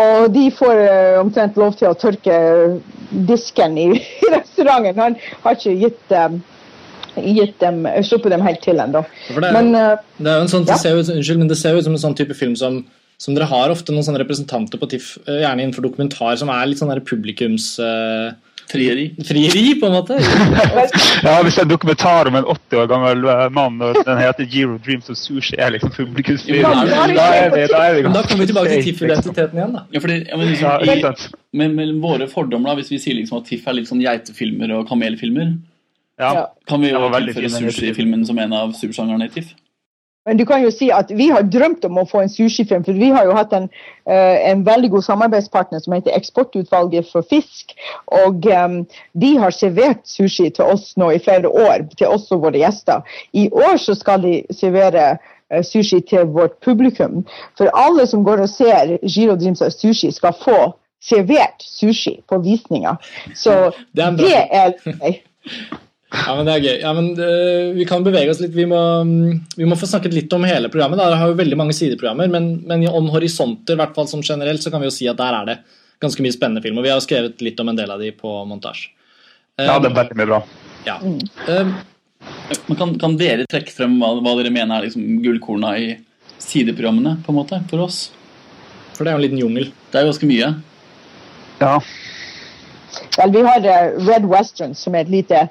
Og de får uh, omtrent lov til å tørke disken i, i restauranten. Han har ikke gitt um, gitt dem, sluppet dem helt til ennå. Det, men, det, er jo en sånn, ja. det, ser ut, unnskyld, men det ser ut som en sånn type film som, som dere har ofte noen sånne representanter på TIFF, eh, gjerne innenfor dokumentar, som er litt sånn publikums... Uh, Frieri. Frieri, på en måte. ja, Hvis det er en dokumentar om en 80 år gammel eh, mann og den heter Giro Dreams of Sushi, er liksom publikumsfrieri. Da, da, kommer vi tilbake til TIFF-identiteten igjen, da. Ja, fordi, ja, men liksom, i, med, med, våre fordommer, da, hvis vi sier liksom at TIFF er litt sånn geitefilmer og kamelfilmer, ja. kan vi jo tilføre sushi-filmen som en av supersjangerne i TIFF? Men du kan jo si at vi har drømt om å få en sushifilm, for vi har jo hatt en, uh, en veldig god samarbeidspartner som heter Eksportutvalget for fisk. Og um, de har servert sushi til oss nå i flere år, til oss og våre gjester. I år så skal de servere uh, sushi til vårt publikum. For alle som går og ser Giro Dreams Sushi, skal få servert sushi på visninga. Så det er, det er Ja, men det er gøy. Ja, men uh, Vi kan bevege oss litt. Vi må, vi må, få snakket litt om hele programmet. Da. Det har jo veldig mange sideprogrammer, men, men om horisonter hvert fall som generelt, så kan vi jo si at der er det ganske mye spennende film. Og vi har skrevet litt om en del av de på montasje. Um, ja, det er veldig mye bra. Ja. Um, kan, kan, dere trekke frem hva, hva dere mener er liksom gullkorna i sideprogrammene på en måte, for oss? For det er jo en liten jungel. Det er jo ganske mye. Ja. Vel, vi har uh, Red Western, som er et lite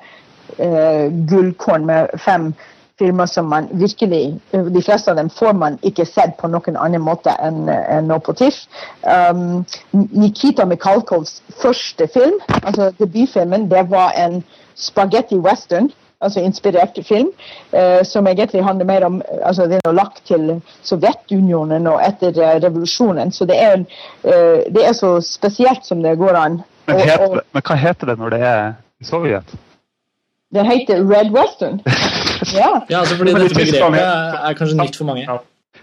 uh, gullkorn med fem filmer som man virkelig De fleste av dem får man ikke sett på noen annen måte enn en nå på TIFF. Um, Nikita Mikhalkovs første film, altså debutfilmen, det var en spagetti western. Altså inspirert film, uh, som egentlig handler mer om altså Det er lagt til Sovjetunionen og etter uh, revolusjonen. Så det er, uh, det er så spesielt som det går an. Men, heter, og, og, men hva heter det når det er i Sovjet? Det heter Red Western. Ja, ja altså fordi dette begrepet er kanskje nytt for mange.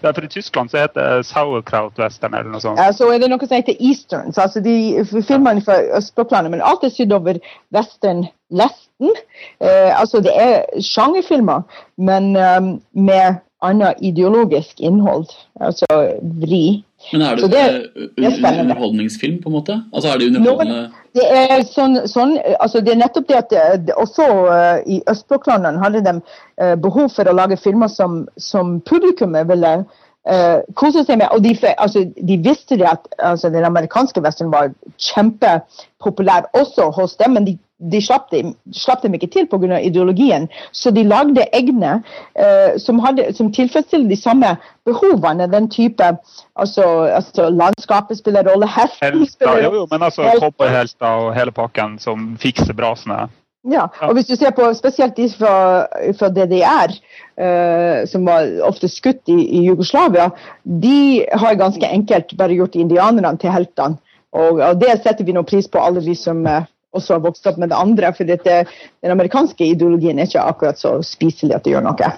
Ja, for I Tyskland så heter det sauerkraut western eller noe sånt. Ja, så er det noe som heter eastern. Så altså de filmene fra østblokklandet, men alt er sydd over western-lesten. Eh, altså det er sjangerfilmer, men um, med annet ideologisk innhold. Altså vri Men er det, det er- eh, det er underholdningsfilm, på en måte? Altså er det underholdende Det er sånn, sånn altså det er nettopp det at det, også uh, i østblokklandene hadde de uh, behov for å lage filmer som, som publikummet ville uh, kose seg med. Og de, altså, de visste det at altså, den amerikanske western var kjempepopulær også hos dem, men de, de slapp, dem, slapp dem ikke til pga. ideologien. Så de lagde egne uh, som, hadde, som tilfredsstiller de samme behovene. Den type altså, altså Landskapet spiller rolle, hesten spiller jo, jo, men altså Helter. cowboyhelter og hele pakken som fikser brasene. Ja, og hvis du ser på spesielt de fra, fra DDR, eh, som var ofte skutt i, i Jugoslavia, de har ganske enkelt bare gjort indianerne til heltene. Og, og det setter vi noe pris på, alle vi som eh, også har vokst opp med det andre. For dette, den amerikanske ideologien er ikke akkurat så spiselig at det gjør noe.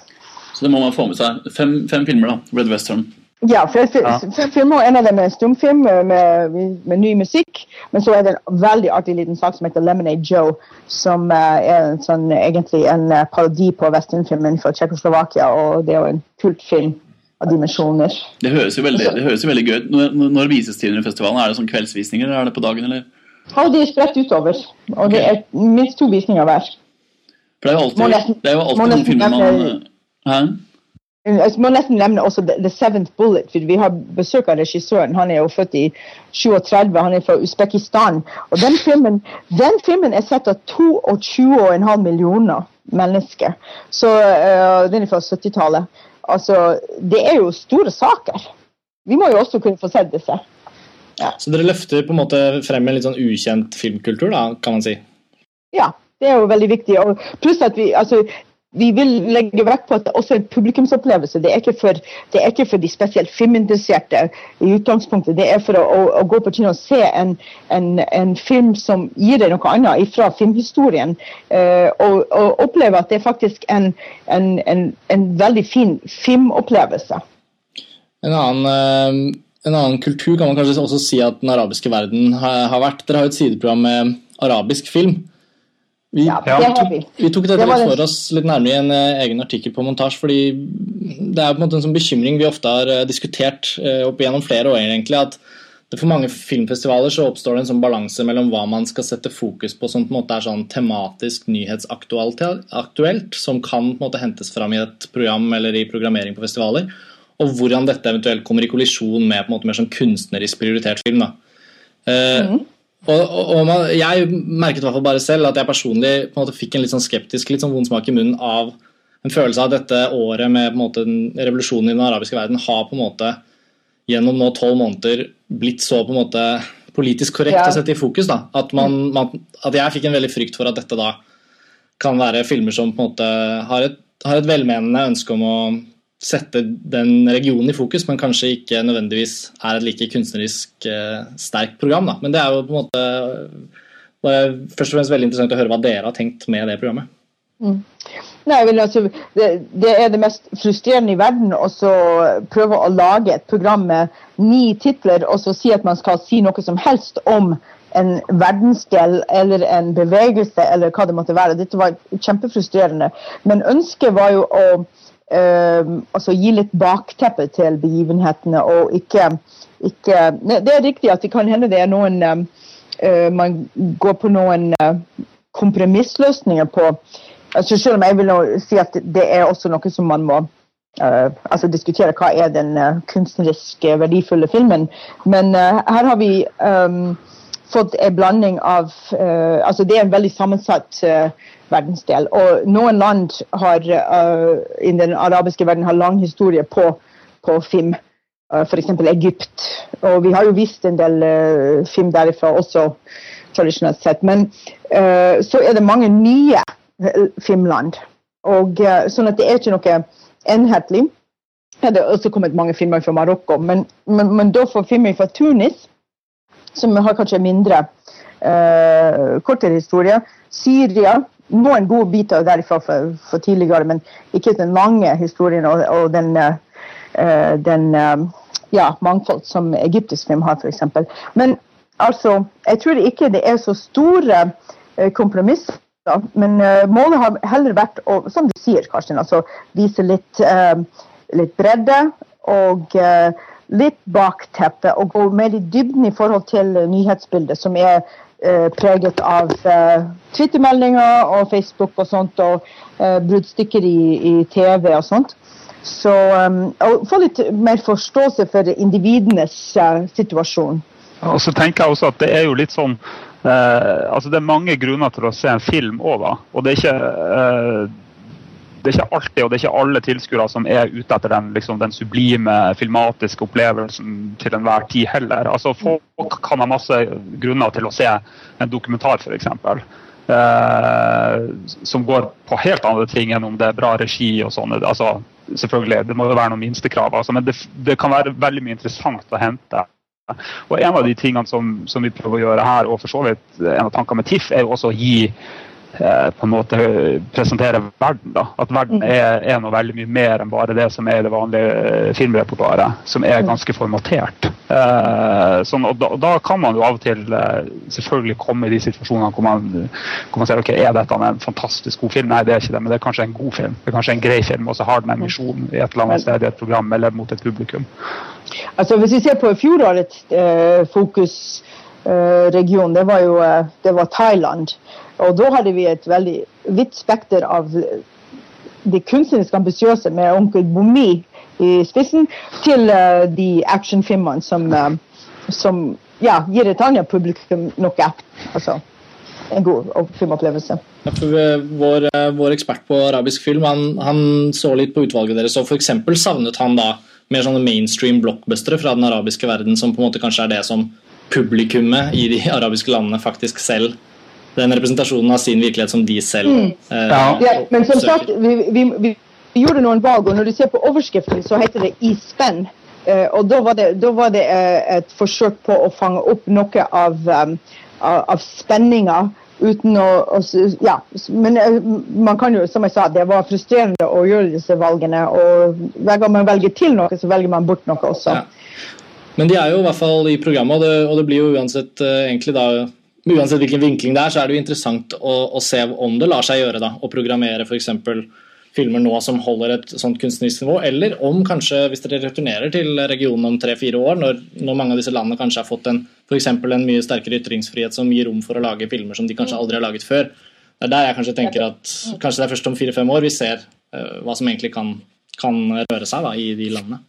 Så det må man få med seg. Fem, fem filmer, da. Red Western. Ja, for for, for filmer, en av dem er stumfilm med, med, med ny musikk. Men så er det en veldig artig liten sak som heter Lemonade Joe, som eh, er en sånn, egentlig en eh, parodi på westernfilmen fra Tsjekkoslovakia. Og det er jo en kultfilm av dimensjoner. Det høres jo veldig, det høres jo veldig gøy ut. Når, når- vises festivalen? Er det sånn kveldsvisninger, eller er det på dagen, eller? Ja, de er spredt utover. Og det er minst to visninger hver. For det er jo alltid, det er jo alltid noen filmer man Hæ? Jeg må nesten nevne også The, Seventh Bullet. for Vi har besøk av regissøren. Han er jo født i 37, han er fra Usbekistan. Og den filmen, den filmen er sett av 22,5 millioner mennesker. Så eh, Den er fra 70-tallet. Altså, det er jo store saker. Vi må jo også kunne få sett disse. Så dere løfter på en måte frem en litt sånn ukjent filmkultur, da, kan man si. Ja, det er jo veldig viktig. Og pluss at vi, altså, vi vil legge vekt på at det også er en publikumsopplevelse. Det er ikke for, det er ikke for de spesielt filminteresserte i utgangspunktet. Det er for å, å, å gå på kino og se en, en, en film som gir deg noe annet fra filmhistorien. eh, og, og oppleve at det er faktisk en, en, veldig fin filmopplevelse. En annen, eh, en annen kultur kan man kanskje også si at den arabiske verden har, har vært. Dere har jo et sideprogram med arabisk film. Vi, Ja, Ja. det tok, vi. tok dette Det litt for oss litt nærmere i en eh, egen artikkel på montasje, fordi det er på en måte en sånn bekymring vi ofte har eh, diskutert eh, opp igjennom flere år, egentlig, at det for mange filmfestivaler så oppstår det en sånn balanse mellom hva man skal sette fokus på som på en måte er sånn tematisk nyhetsaktuelt, som kan på en måte hentes fram i et program eller i programmering på festivaler, og hvordan dette eventuelt kommer i kollisjon med på en måte mer sånn kunstnerisk prioritert film. da. Eh, og, og, og man, Jeg merket i hvert fall bare selv at jeg personlig på en måte fikk en litt sånn skeptisk, litt sånn vond smak i munnen av en følelse av at dette året med på en måte revolusjonen i den arabiske verden har på en måte gjennom nå tolv måneder blitt så på en måte politisk korrekt Ja. å sette i fokus. da, at, man, man, at jeg fikk en veldig frykt for at dette da kan være filmer som på en måte har et, har et velmenende ønske om å sette den regionen i fokus, men kanskje ikke nødvendigvis er et like kunstnerisk eh, sterkt program. Da. Men det er jo på en måte bare først og fremst veldig interessant å høre hva dere har tenkt med det programmet. Nei, men altså, det, det er det mest frustrerende i verden å prøve å lage et program med ni titler og så si at man skal si noe som helst om en verdensdel eller en bevegelse eller hva det måtte være. Dette var kjempefrustrerende. Men ønsket var jo å eh, altså gi litt bakteppe til begivenhetene og ikke, ikke Det er riktig at det kan hende det er noen eh, Man går på noen eh, kompromissløsninger på altså Selv om jeg vil si at det er også noe som man må Uh, altså diskutere hva er den uh, kunstnerisk verdifulle filmen. Men uh, her har vi um, fått en blanding av uh, altså Det er en veldig sammensatt uh, verdensdel. Og noen land har, uh, i den arabiske verden har lang historie på, på film. Uh, F.eks. Egypt. Og vi har jo vist en del film derifra også, tradisjonelt sett. Men så er det mange nye filmland. Og, sånn at det er ikke noe enhetlig. Det har også kommet mange filmer fra Marokko, men, men, men da får filmer fra Tunis, som har kanskje mindre eh, kortere historie. Syria. Noen gode biter derifra for, for tidligere, men ikke den lange historien og, og den, eh, den eh, ja, mangfold som egyptisk film har, f.eks. Men altså, jeg tror ikke det er så store eh, kompromisser. Men eh, målet har heller vært å, som du sier, Karsten, altså vise litt, eh, litt bredde og, eh, litt bakteppet og gå mer i dybden i forhold til nyhetsbildet, som er eh, preget av eh, Twitter-meldinger og Facebook og sånt, og eh, bruddstykker i, i, TV og sånt. Så um, få litt mer forståelse for individenes uh, situasjon. Og så tenker jeg også at det er jo litt sånn eh, altså Det er mange grunner til å se en film òg, da. Og det er ikke eh, det er ikke alltid og det er ikke alle tilskuere som er ute etter den, liksom, den, sublime filmatiske opplevelsen til enhver tid heller. Altså, folk kan ha masse grunner til å se en dokumentar, f.eks. Eh, som går på helt andre ting enn om det er bra regi og sånn. Altså, selvfølgelig, det må jo være noen minstekrav, altså, men det, det kan være veldig mye interessant å hente og En av de tingene som, som, vi prøver å gjøre her, og for så vidt en av tankene med TIFF, er jo også å gi på en måte presentere verden. da, At verden mm. er, er, noe veldig mye mer enn bare det som er det vanlige eh, filmrepertoaret, som er mm. ganske formatert. Eh, sånn, og da, da, kan man jo av og til eh, selvfølgelig komme i de situasjonene hvor man, hvor man ser ok, er dette en fantastisk god film? Nei, det er ikke det, men det er kanskje en god film. Det er kanskje en grei film, og så har den en misjon i et eller annet sted i et program eller mot et publikum. Altså Hvis vi ser på fjorårets eh, fokusregion, eh, det var jo det var Thailand. Og da hadde vi et veldig vidt spekter av det kunstnerisk ambisiøse med onkel Bomi i spissen, til uh, de actionfilmene som, uh, som ja, gir et annet publikum noe. Altså en god filmopplevelse. Eh, vår, vår, ekspert på arabisk film han, han så litt på utvalget deres, og f.eks. savnet han da mer sånne mainstream blockbustere fra den arabiske verden, som på en måte kanskje er det som publikummet i de arabiske landene faktisk selv den representasjonen av sin virkelighet som de selv mm. eh, ja. ja. Men som sagt, vi, vi, vi, gjorde noen valg, og når du ser på overskriften, så heter det 'i spenn'. Eh, og da var, det, da var det eh, et forsøk på å fange opp noe av, um, av, av spenninga uten å, å, Ja. Men uh, man kan jo, som jeg sa, det var frustrerende å gjøre disse valgene. Og hver gang man velger til noe, så velger man bort noe også. Ja. Men de er jo i hvert fall i programmet, og det, og det blir jo uansett uh, egentlig da uansett hvilken vinkling det er, så er det jo interessant å, å se om det lar seg gjøre da, å programmere f.eks. filmer nå som holder et sånt kunstnerisk nivå, eller om kanskje, hvis dere returnerer til regionen om tre-fire år, når, når, mange av disse landene kanskje har fått en, for en mye sterkere ytringsfrihet som gir rom for å lage filmer som de kanskje aldri har laget før. Det er der jeg kanskje tenker at kanskje det er først om fire-fem år vi ser uh, hva som egentlig kan, kan røre seg da, i de landene.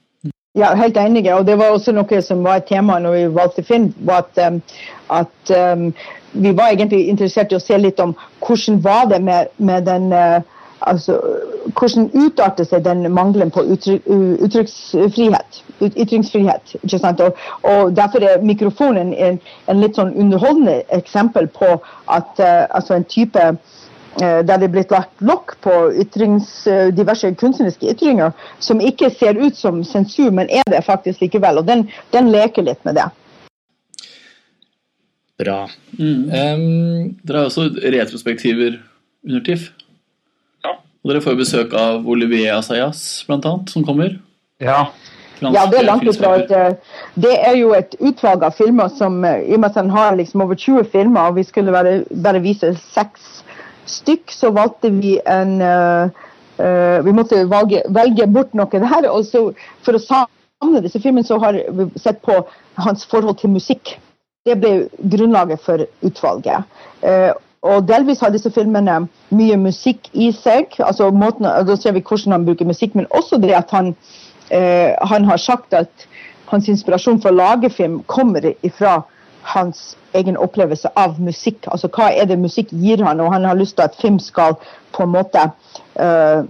Ja, helt enig. Og det var også noe som var et tema når vi valgte Finn. var at, um, at um, Vi var egentlig interessert i å se litt om hvordan var det med, med den uh, altså, Hvordan utarter seg den mangelen på uttrykksfrihet? Ytringsfrihet. ikke sant? Og, og Derfor er mikrofonen en, en, litt sånn underholdende eksempel på at uh, altså en type der det er blitt lagt lokk på ytrings, eh, diverse kunstneriske ytringer som ikke ser ut som sensur, men er det faktisk likevel. Og den, den leker litt med det. Bra. Mm. Um, dere har også retrospektiver under TIFF. Ja. Og dere får besøk av Olivier Asayas, annet, som kommer. Ja. ja, det er langt ifra eh, Det er jo et utvalg av filmer som I og med at han har liksom over 20 filmer, og vi skulle bare, bare vise seks stykk, så valgte vi en uh, uh, Vi måtte valge, velge bort noe der. Og så for å samle disse filmene, så har vi sett på hans forhold til musikk. Det ble grunnlaget for utvalget. Uh, og delvis har disse filmene mye musikk i seg. altså måten, Da ser vi hvordan han bruker musikk, men også det at han, han har sagt at hans inspirasjon for å lage film kommer ifra hans egen opplevelse av musikk. Altså hva er det musikk gir han, og han har lyst til at film skal på en måte uh,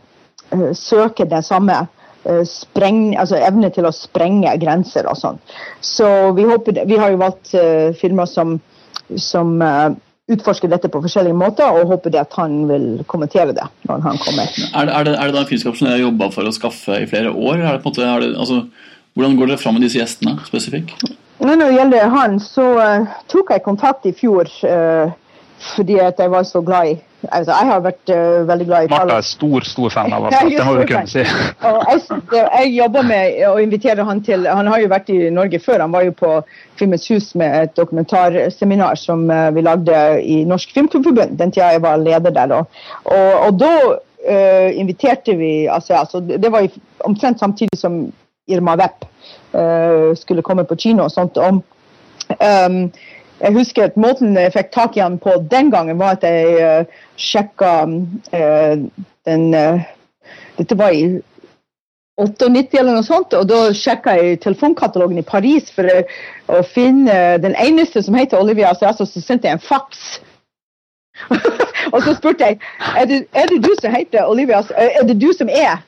søke det samme uh, spreng, altså evne til å sprenge grenser og sånn. Så vi, håper, vi har jo valgt uh, filmer som, som utforsker dette på forskjellige måter, og håper det at han vil kommentere det når han kommer. Er det, er det, er det da en filmskap som dere har jobba for å skaffe i flere år? Er det på en måte, det, altså, hvordan går dere fram med disse gjestene spesifikt? Når det gjelder han, så uh, tok jeg kontakt i fjor uh, fordi at jeg var så glad i altså, Jeg har vært uh, veldig glad i Martha er stor stor fan av ham, det må du kunne si. jeg, jeg jobber med å invitere han til Han har jo vært i Norge før. Han var jo på Filmens hus med et dokumentarseminar som vi lagde i Norsk Filmklubbforbund den tida jeg var leder der. Og, og, og da inviterte vi altså, altså, Det var omtrent samtidig som Irma Vepp uh, skulle komme på kino og sånt. om um, jeg husker at Måten jeg fikk tak i han på den gangen, var at jeg uh, sjekka uh, den uh, Dette var i 98 eller noe sånt, og da sjekka jeg telefonkatalogen i Paris for å finne den eneste som heter Olivia altså så sendte jeg en faks. og så spurte jeg er det, er det du som heter Olivia Er det du som er?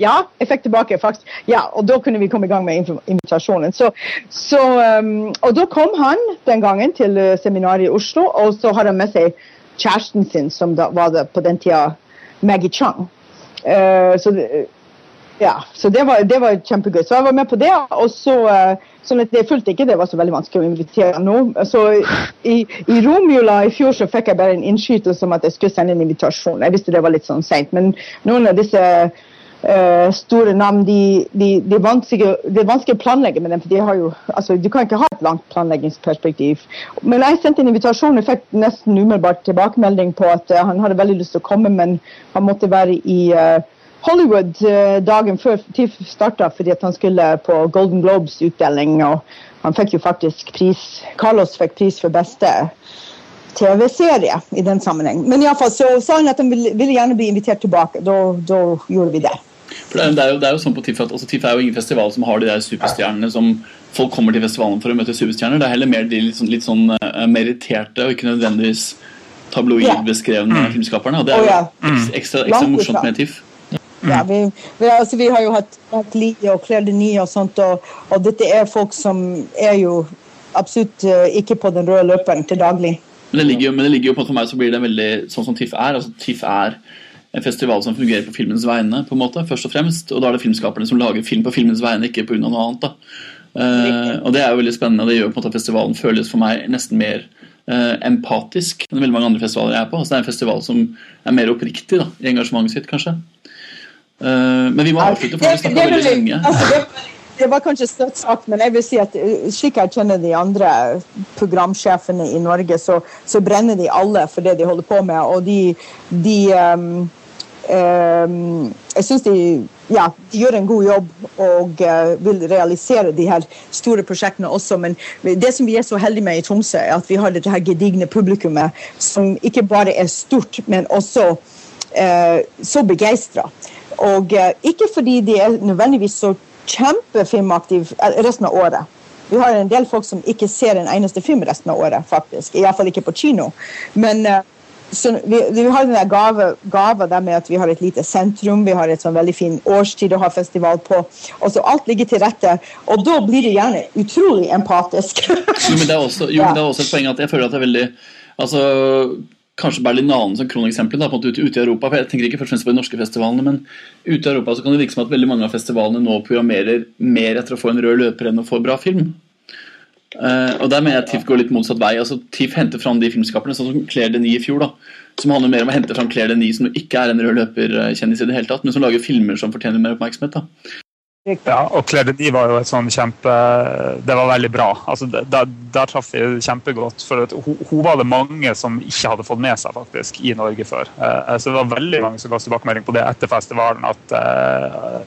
Ja, jeg fikk tilbake faktisk. Ja, og da kunne vi komme i gang med invitasjonen. Så, så, um, og da kom han den gangen til seminaret i Oslo, og så har han med seg kjæresten sin, som da var det på den tida Maggie Chang. Uh, så ja, så det var, det var, kjempegøy. Så jeg var med på det. og så, sånn at Jeg fulgte ikke det var så veldig vanskelig å invitere nå. Så i, i romjula i fjor så fikk jeg bare en innskytelse om at jeg skulle sende en invitasjon. Jeg visste det var litt sånn seint. Men noen av disse uh, store navn de, de, de, vanskelig, de er vanskelig å planlegge med dem. for de har jo, altså Du kan ikke ha et langt planleggingsperspektiv. Men jeg sendte en invitasjon og fikk nesten umiddelbart tilbakemelding på at uh, han hadde veldig lyst til å komme, men han måtte være i uh, Hollywood dagen før TIFF starta fordi at han skulle på Golden Globes-utdeling. og Han fikk jo faktisk pris Carlos fikk pris for beste TV-serie i den sammenheng. Men iallfall så sa han at han ville, ville gjerne bli invitert tilbake. Da, da gjorde vi det. For det, er, det, er jo, det er jo sånn på TIFF at altså, TIFF er jo ingen festival som har de der superstjernene som folk kommer til festivalen for å møte superstjerner. Det er heller mer de litt sånn, litt sånn uh, meritterte og ikke nødvendigvis tabloidbeskrevne yeah. filmskaperne. Og det er jo ekstra, ekstra, ekstra morsomt med TIFF. Ja, vi, vi, altså, vi, har jo hatt Lie og Claire Denis og sånt, og, og, dette er folk som er jo absolutt uh, ikke på den røde løperen til daglig. Men det ligger jo, men det ligger jo på for meg så blir det veldig sånn som TIFF er. altså TIFF er en festival som fungerer på filmens vegne, på en måte, først og fremst. Og da er det filmskaperne som lager film på filmens vegne, ikke pga. noe annet. da. Uh, og det er jo veldig spennende. Det gjør på en måte at festivalen føles for meg nesten mer uh, empatisk enn veldig mange andre festivaler jeg er på. Altså Det er en festival som er mer oppriktig da, i engasjementet sitt, kanskje. Uh, men vi må avslutte, for vi snakka veldig lenge. Altså, det, det, var kanskje støtt sagt, men jeg vil si at slik jeg kjenner de andre programsjefene i Norge, så, så brenner de alle for det de holder på med. Og de, de um, um, Jeg syns de, ja, de gjør en god jobb og uh, vil realisere de her store prosjektene også. Men det som vi er så heldige med i Tromsø, er at vi har dette her gedigne publikummet som ikke bare er stort, men også uh, så begeistra. Og uh, ikke fordi de er nødvendigvis så kjempefilmaktive eh, resten av året. Vi har en del folk som ikke ser en eneste film resten av året, faktisk. Iallfall ikke på kino. Men uh, vi, vi, har den gave, gave der med at vi har et lite sentrum, vi har et sånn veldig fin årstid å ha festival på. og så Alt ligger til rette. Og da blir det gjerne utrolig empatisk. jo, men det er også, jo, men det er også et poeng at jeg føler at det er veldig altså kanskje Berlinalen som kroneksempel da På en ute, ute i Europa. for Jeg tenker ikke først og fremst på de norske festivalene, men ute i Europa så kan det virke som at veldig mange av festivalene nå programmerer mer etter å få en rød løper enn å få bra film. Uh, og Der mener jeg TIFF går litt motsatt vei. altså TIFF henter fram de filmskaperne, sånn som Claire Denis i fjor. da, Som handler mer om å hente fram Claire Denis, som ikke er en rød løper-kjendis i det hele tatt, men som lager filmer som fortjener mer oppmerksomhet. da. Ja, og Claire de var jo et sånn kjempe Det var veldig bra. Altså, der, der traff vi kjempegodt. For hun, hun, var det mange som ikke hadde fått med seg faktisk i Norge før. Eh, så det var veldig mange som ga tilbakemelding på det etter festivalen. at eh,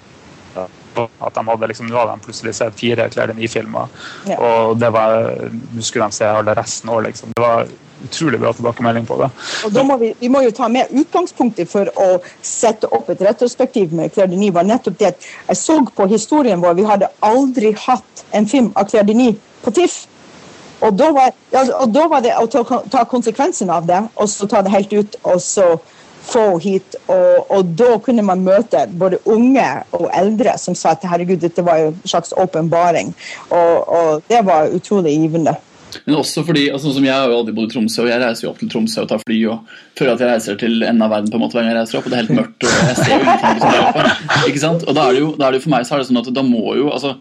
at de hadde liksom, Nå hadde de plutselig sett fire Claire Denis-filmer, ja. og det var, nå skulle de se alle resten òg, Liksom. Det var utrolig bra tilbakemelding på det. Og da må vi, vi må jo ta med utgangspunktet for å sette opp et retrospektiv med Claire Denis, var nettopp det at jeg så på historien vår, vi hadde aldri hatt en film av Claire Denis på TIFF. Og da, var, ja, og da var, det å ta, ta konsekvensen av det, og så ta det helt ut, og så få hit. Og, og, da kunne man møte både unge og eldre som sa at herregud, dette var jo en slags åpenbaring. Og, og det var utrolig givende. Men også fordi, altså, som Jeg har jo aldri bodd i Tromsø, og jeg reiser jo opp til Tromsø og tar fly og føler at jeg reiser til enden av verden på en måte hver gang jeg reiser opp, og det er helt mørkt. og jeg ser jo ingenting som er oppe, ikke sant? Og da er, det jo, da er det jo for meg så er det sånn at da må jo altså,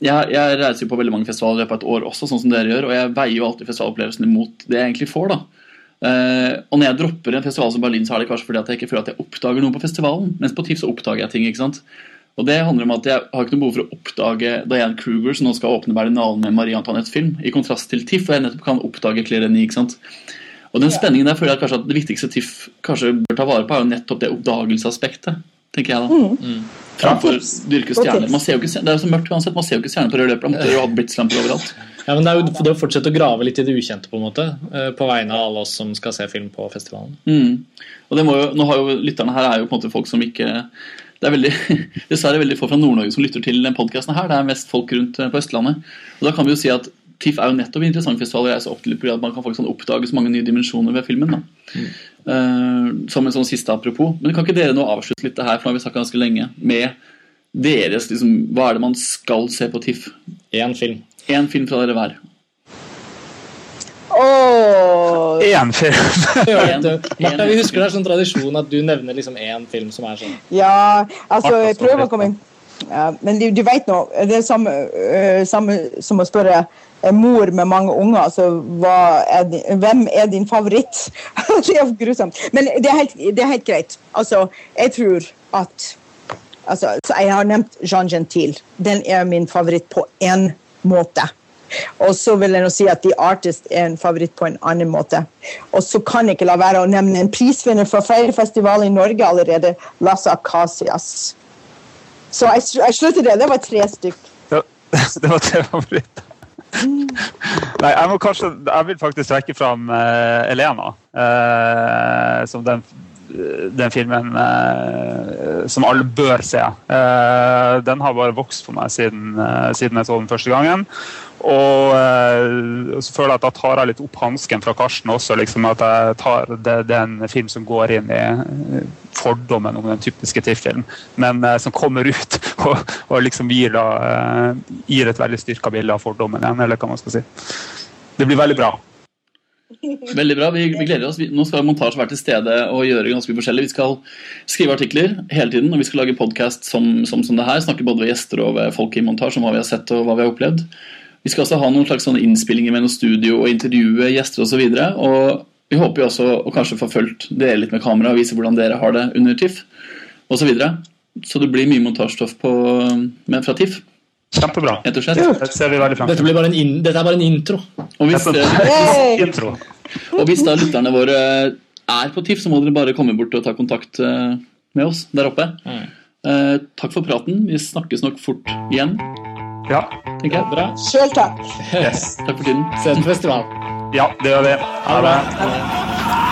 jeg, jeg reiser jo på veldig mange festivaler på et år også, sånn som dere gjør, og jeg veier jo alltid festivalopplevelsen imot det jeg egentlig får. da. Uh, og når jeg dropper en festival som Berlin, så er det kanskje fordi at jeg ikke føler at jeg oppdager noe på festivalen. Mens på TIFF så oppdager jeg ting. ikke sant? Og det handler om at Jeg har ikke noe behov for å oppdage Diane Kruger, som nå skal åpne Berlinalen med Marie Antoinettes film, i kontrast til TIFF, og jeg nettopp kan oppdage Claire Denis. ikke sant? Og den spenningen der føler jeg kanskje at Det viktigste TIFF kanskje bør ta vare på, er jo nettopp det oppdagelsesaspektet. tenker jeg da. Framfor dyrke stjerner. Man ser jo ikke, det er jo så mørkt uansett, man ser jo ikke stjerner på rød løper. Da måtte jo hatt blitslamper overalt. Ja, men Det er jo det å fortsette å grave litt i det ukjente, på en måte, eh, på vegne av alle oss som skal se film på festivalen. Mm. Og det må jo, nå har jo Lytterne her er jo på en måte folk som ikke Det er veldig, dessverre veldig få fra Nord-Norge som lytter til denne podkasten. Det er mest folk rundt eh, på Østlandet. Og da kan vi jo si at TIFF er jo nettopp en interessant festival å reise opp til fordi at man kan faktisk sånn oppdage så mange nye dimensjoner ved filmen. da. Uh, som en sånn siste apropos. Men kan ikke dere nå avslutte litt det her, for nå har vi sagt ganske lenge, med deres liksom, Hva er det man skal se på TIFF? Én film. Én film fra dere hver. Åh, Én film! Martha, vi husker det er sånn tradisjon at du nevner liksom én film som er sånn Ja, altså, jeg prøver å komme inn. Ja, men du, du vet nå, det er samme, uh, samme som å spørre en mor med mange unger, altså, hva er din, hvem er din favoritt? det er grusomt. Men det er helt, det er helt greit. Altså, jeg tror at altså, så Jeg har nevnt Jean Gentil. Den er min favoritt på én måte. Og så vil jeg nå si at The Artist er en favoritt på en annen måte. Og så kan jeg ikke la være å nevne en prisvinner fra flere festivaler i Norge allerede, Lasse Akasias. Så jeg, jeg slutter det. Det var tre stykk. Det, var tre favoritter. Nei, jeg må kanskje Jeg vil faktisk trekke fram uh, Elena Uh, som den, den filmen uh, som alle bør se. Den har bare vokst for meg siden, siden jeg så den første gangen. Og eh, så føler jeg at da tar jeg litt opp hansken fra Karsten også. Liksom, at jeg tar det, det er en film som går inn i eh, fordommen om den typiske TIFF-filmen, men eh, som kommer ut og, og liksom gir, da, eh, gir et veldig styrka bilde av fordommen igjen, eller hva man skal si. Det blir veldig bra. Veldig bra. Vi, vi gleder oss. Vi, nå skal montasje være til stede og gjøre ganske mye forskjellig. Vi skal skrive artikler hele tiden, og vi skal lage podkast som, som, som det her. Snakke både ved gjester og ved folk i montasje om hva vi har sett og hva vi har opplevd. Vi skal også ha noen slags sånne innspillinger med noe studio og intervjue gjester osv. Og, så og vi håper jo også å kanskje få fulgt dere litt med kamera og vise hvordan dere har det under TIFF osv. Så, videre. så det blir mye montasjestoff fra TIFF, Kjempebra. rett og slett. Det ser vi veldig frem Dette, blir bare en in, dette er bare en intro. Og hvis, eh, Hey! Intro. Og hvis da lytterne våre er på TIFF, så må dere bare komme bort og ta kontakt eh, med oss der oppe. Mm. Eh, takk for praten. Vi snakkes nok fort igjen, Ja. tenker jeg. Bra. Sjøl takk. Yes. Takk for tiden. Se den på festival. ja, det gjør vi. Ha det bra.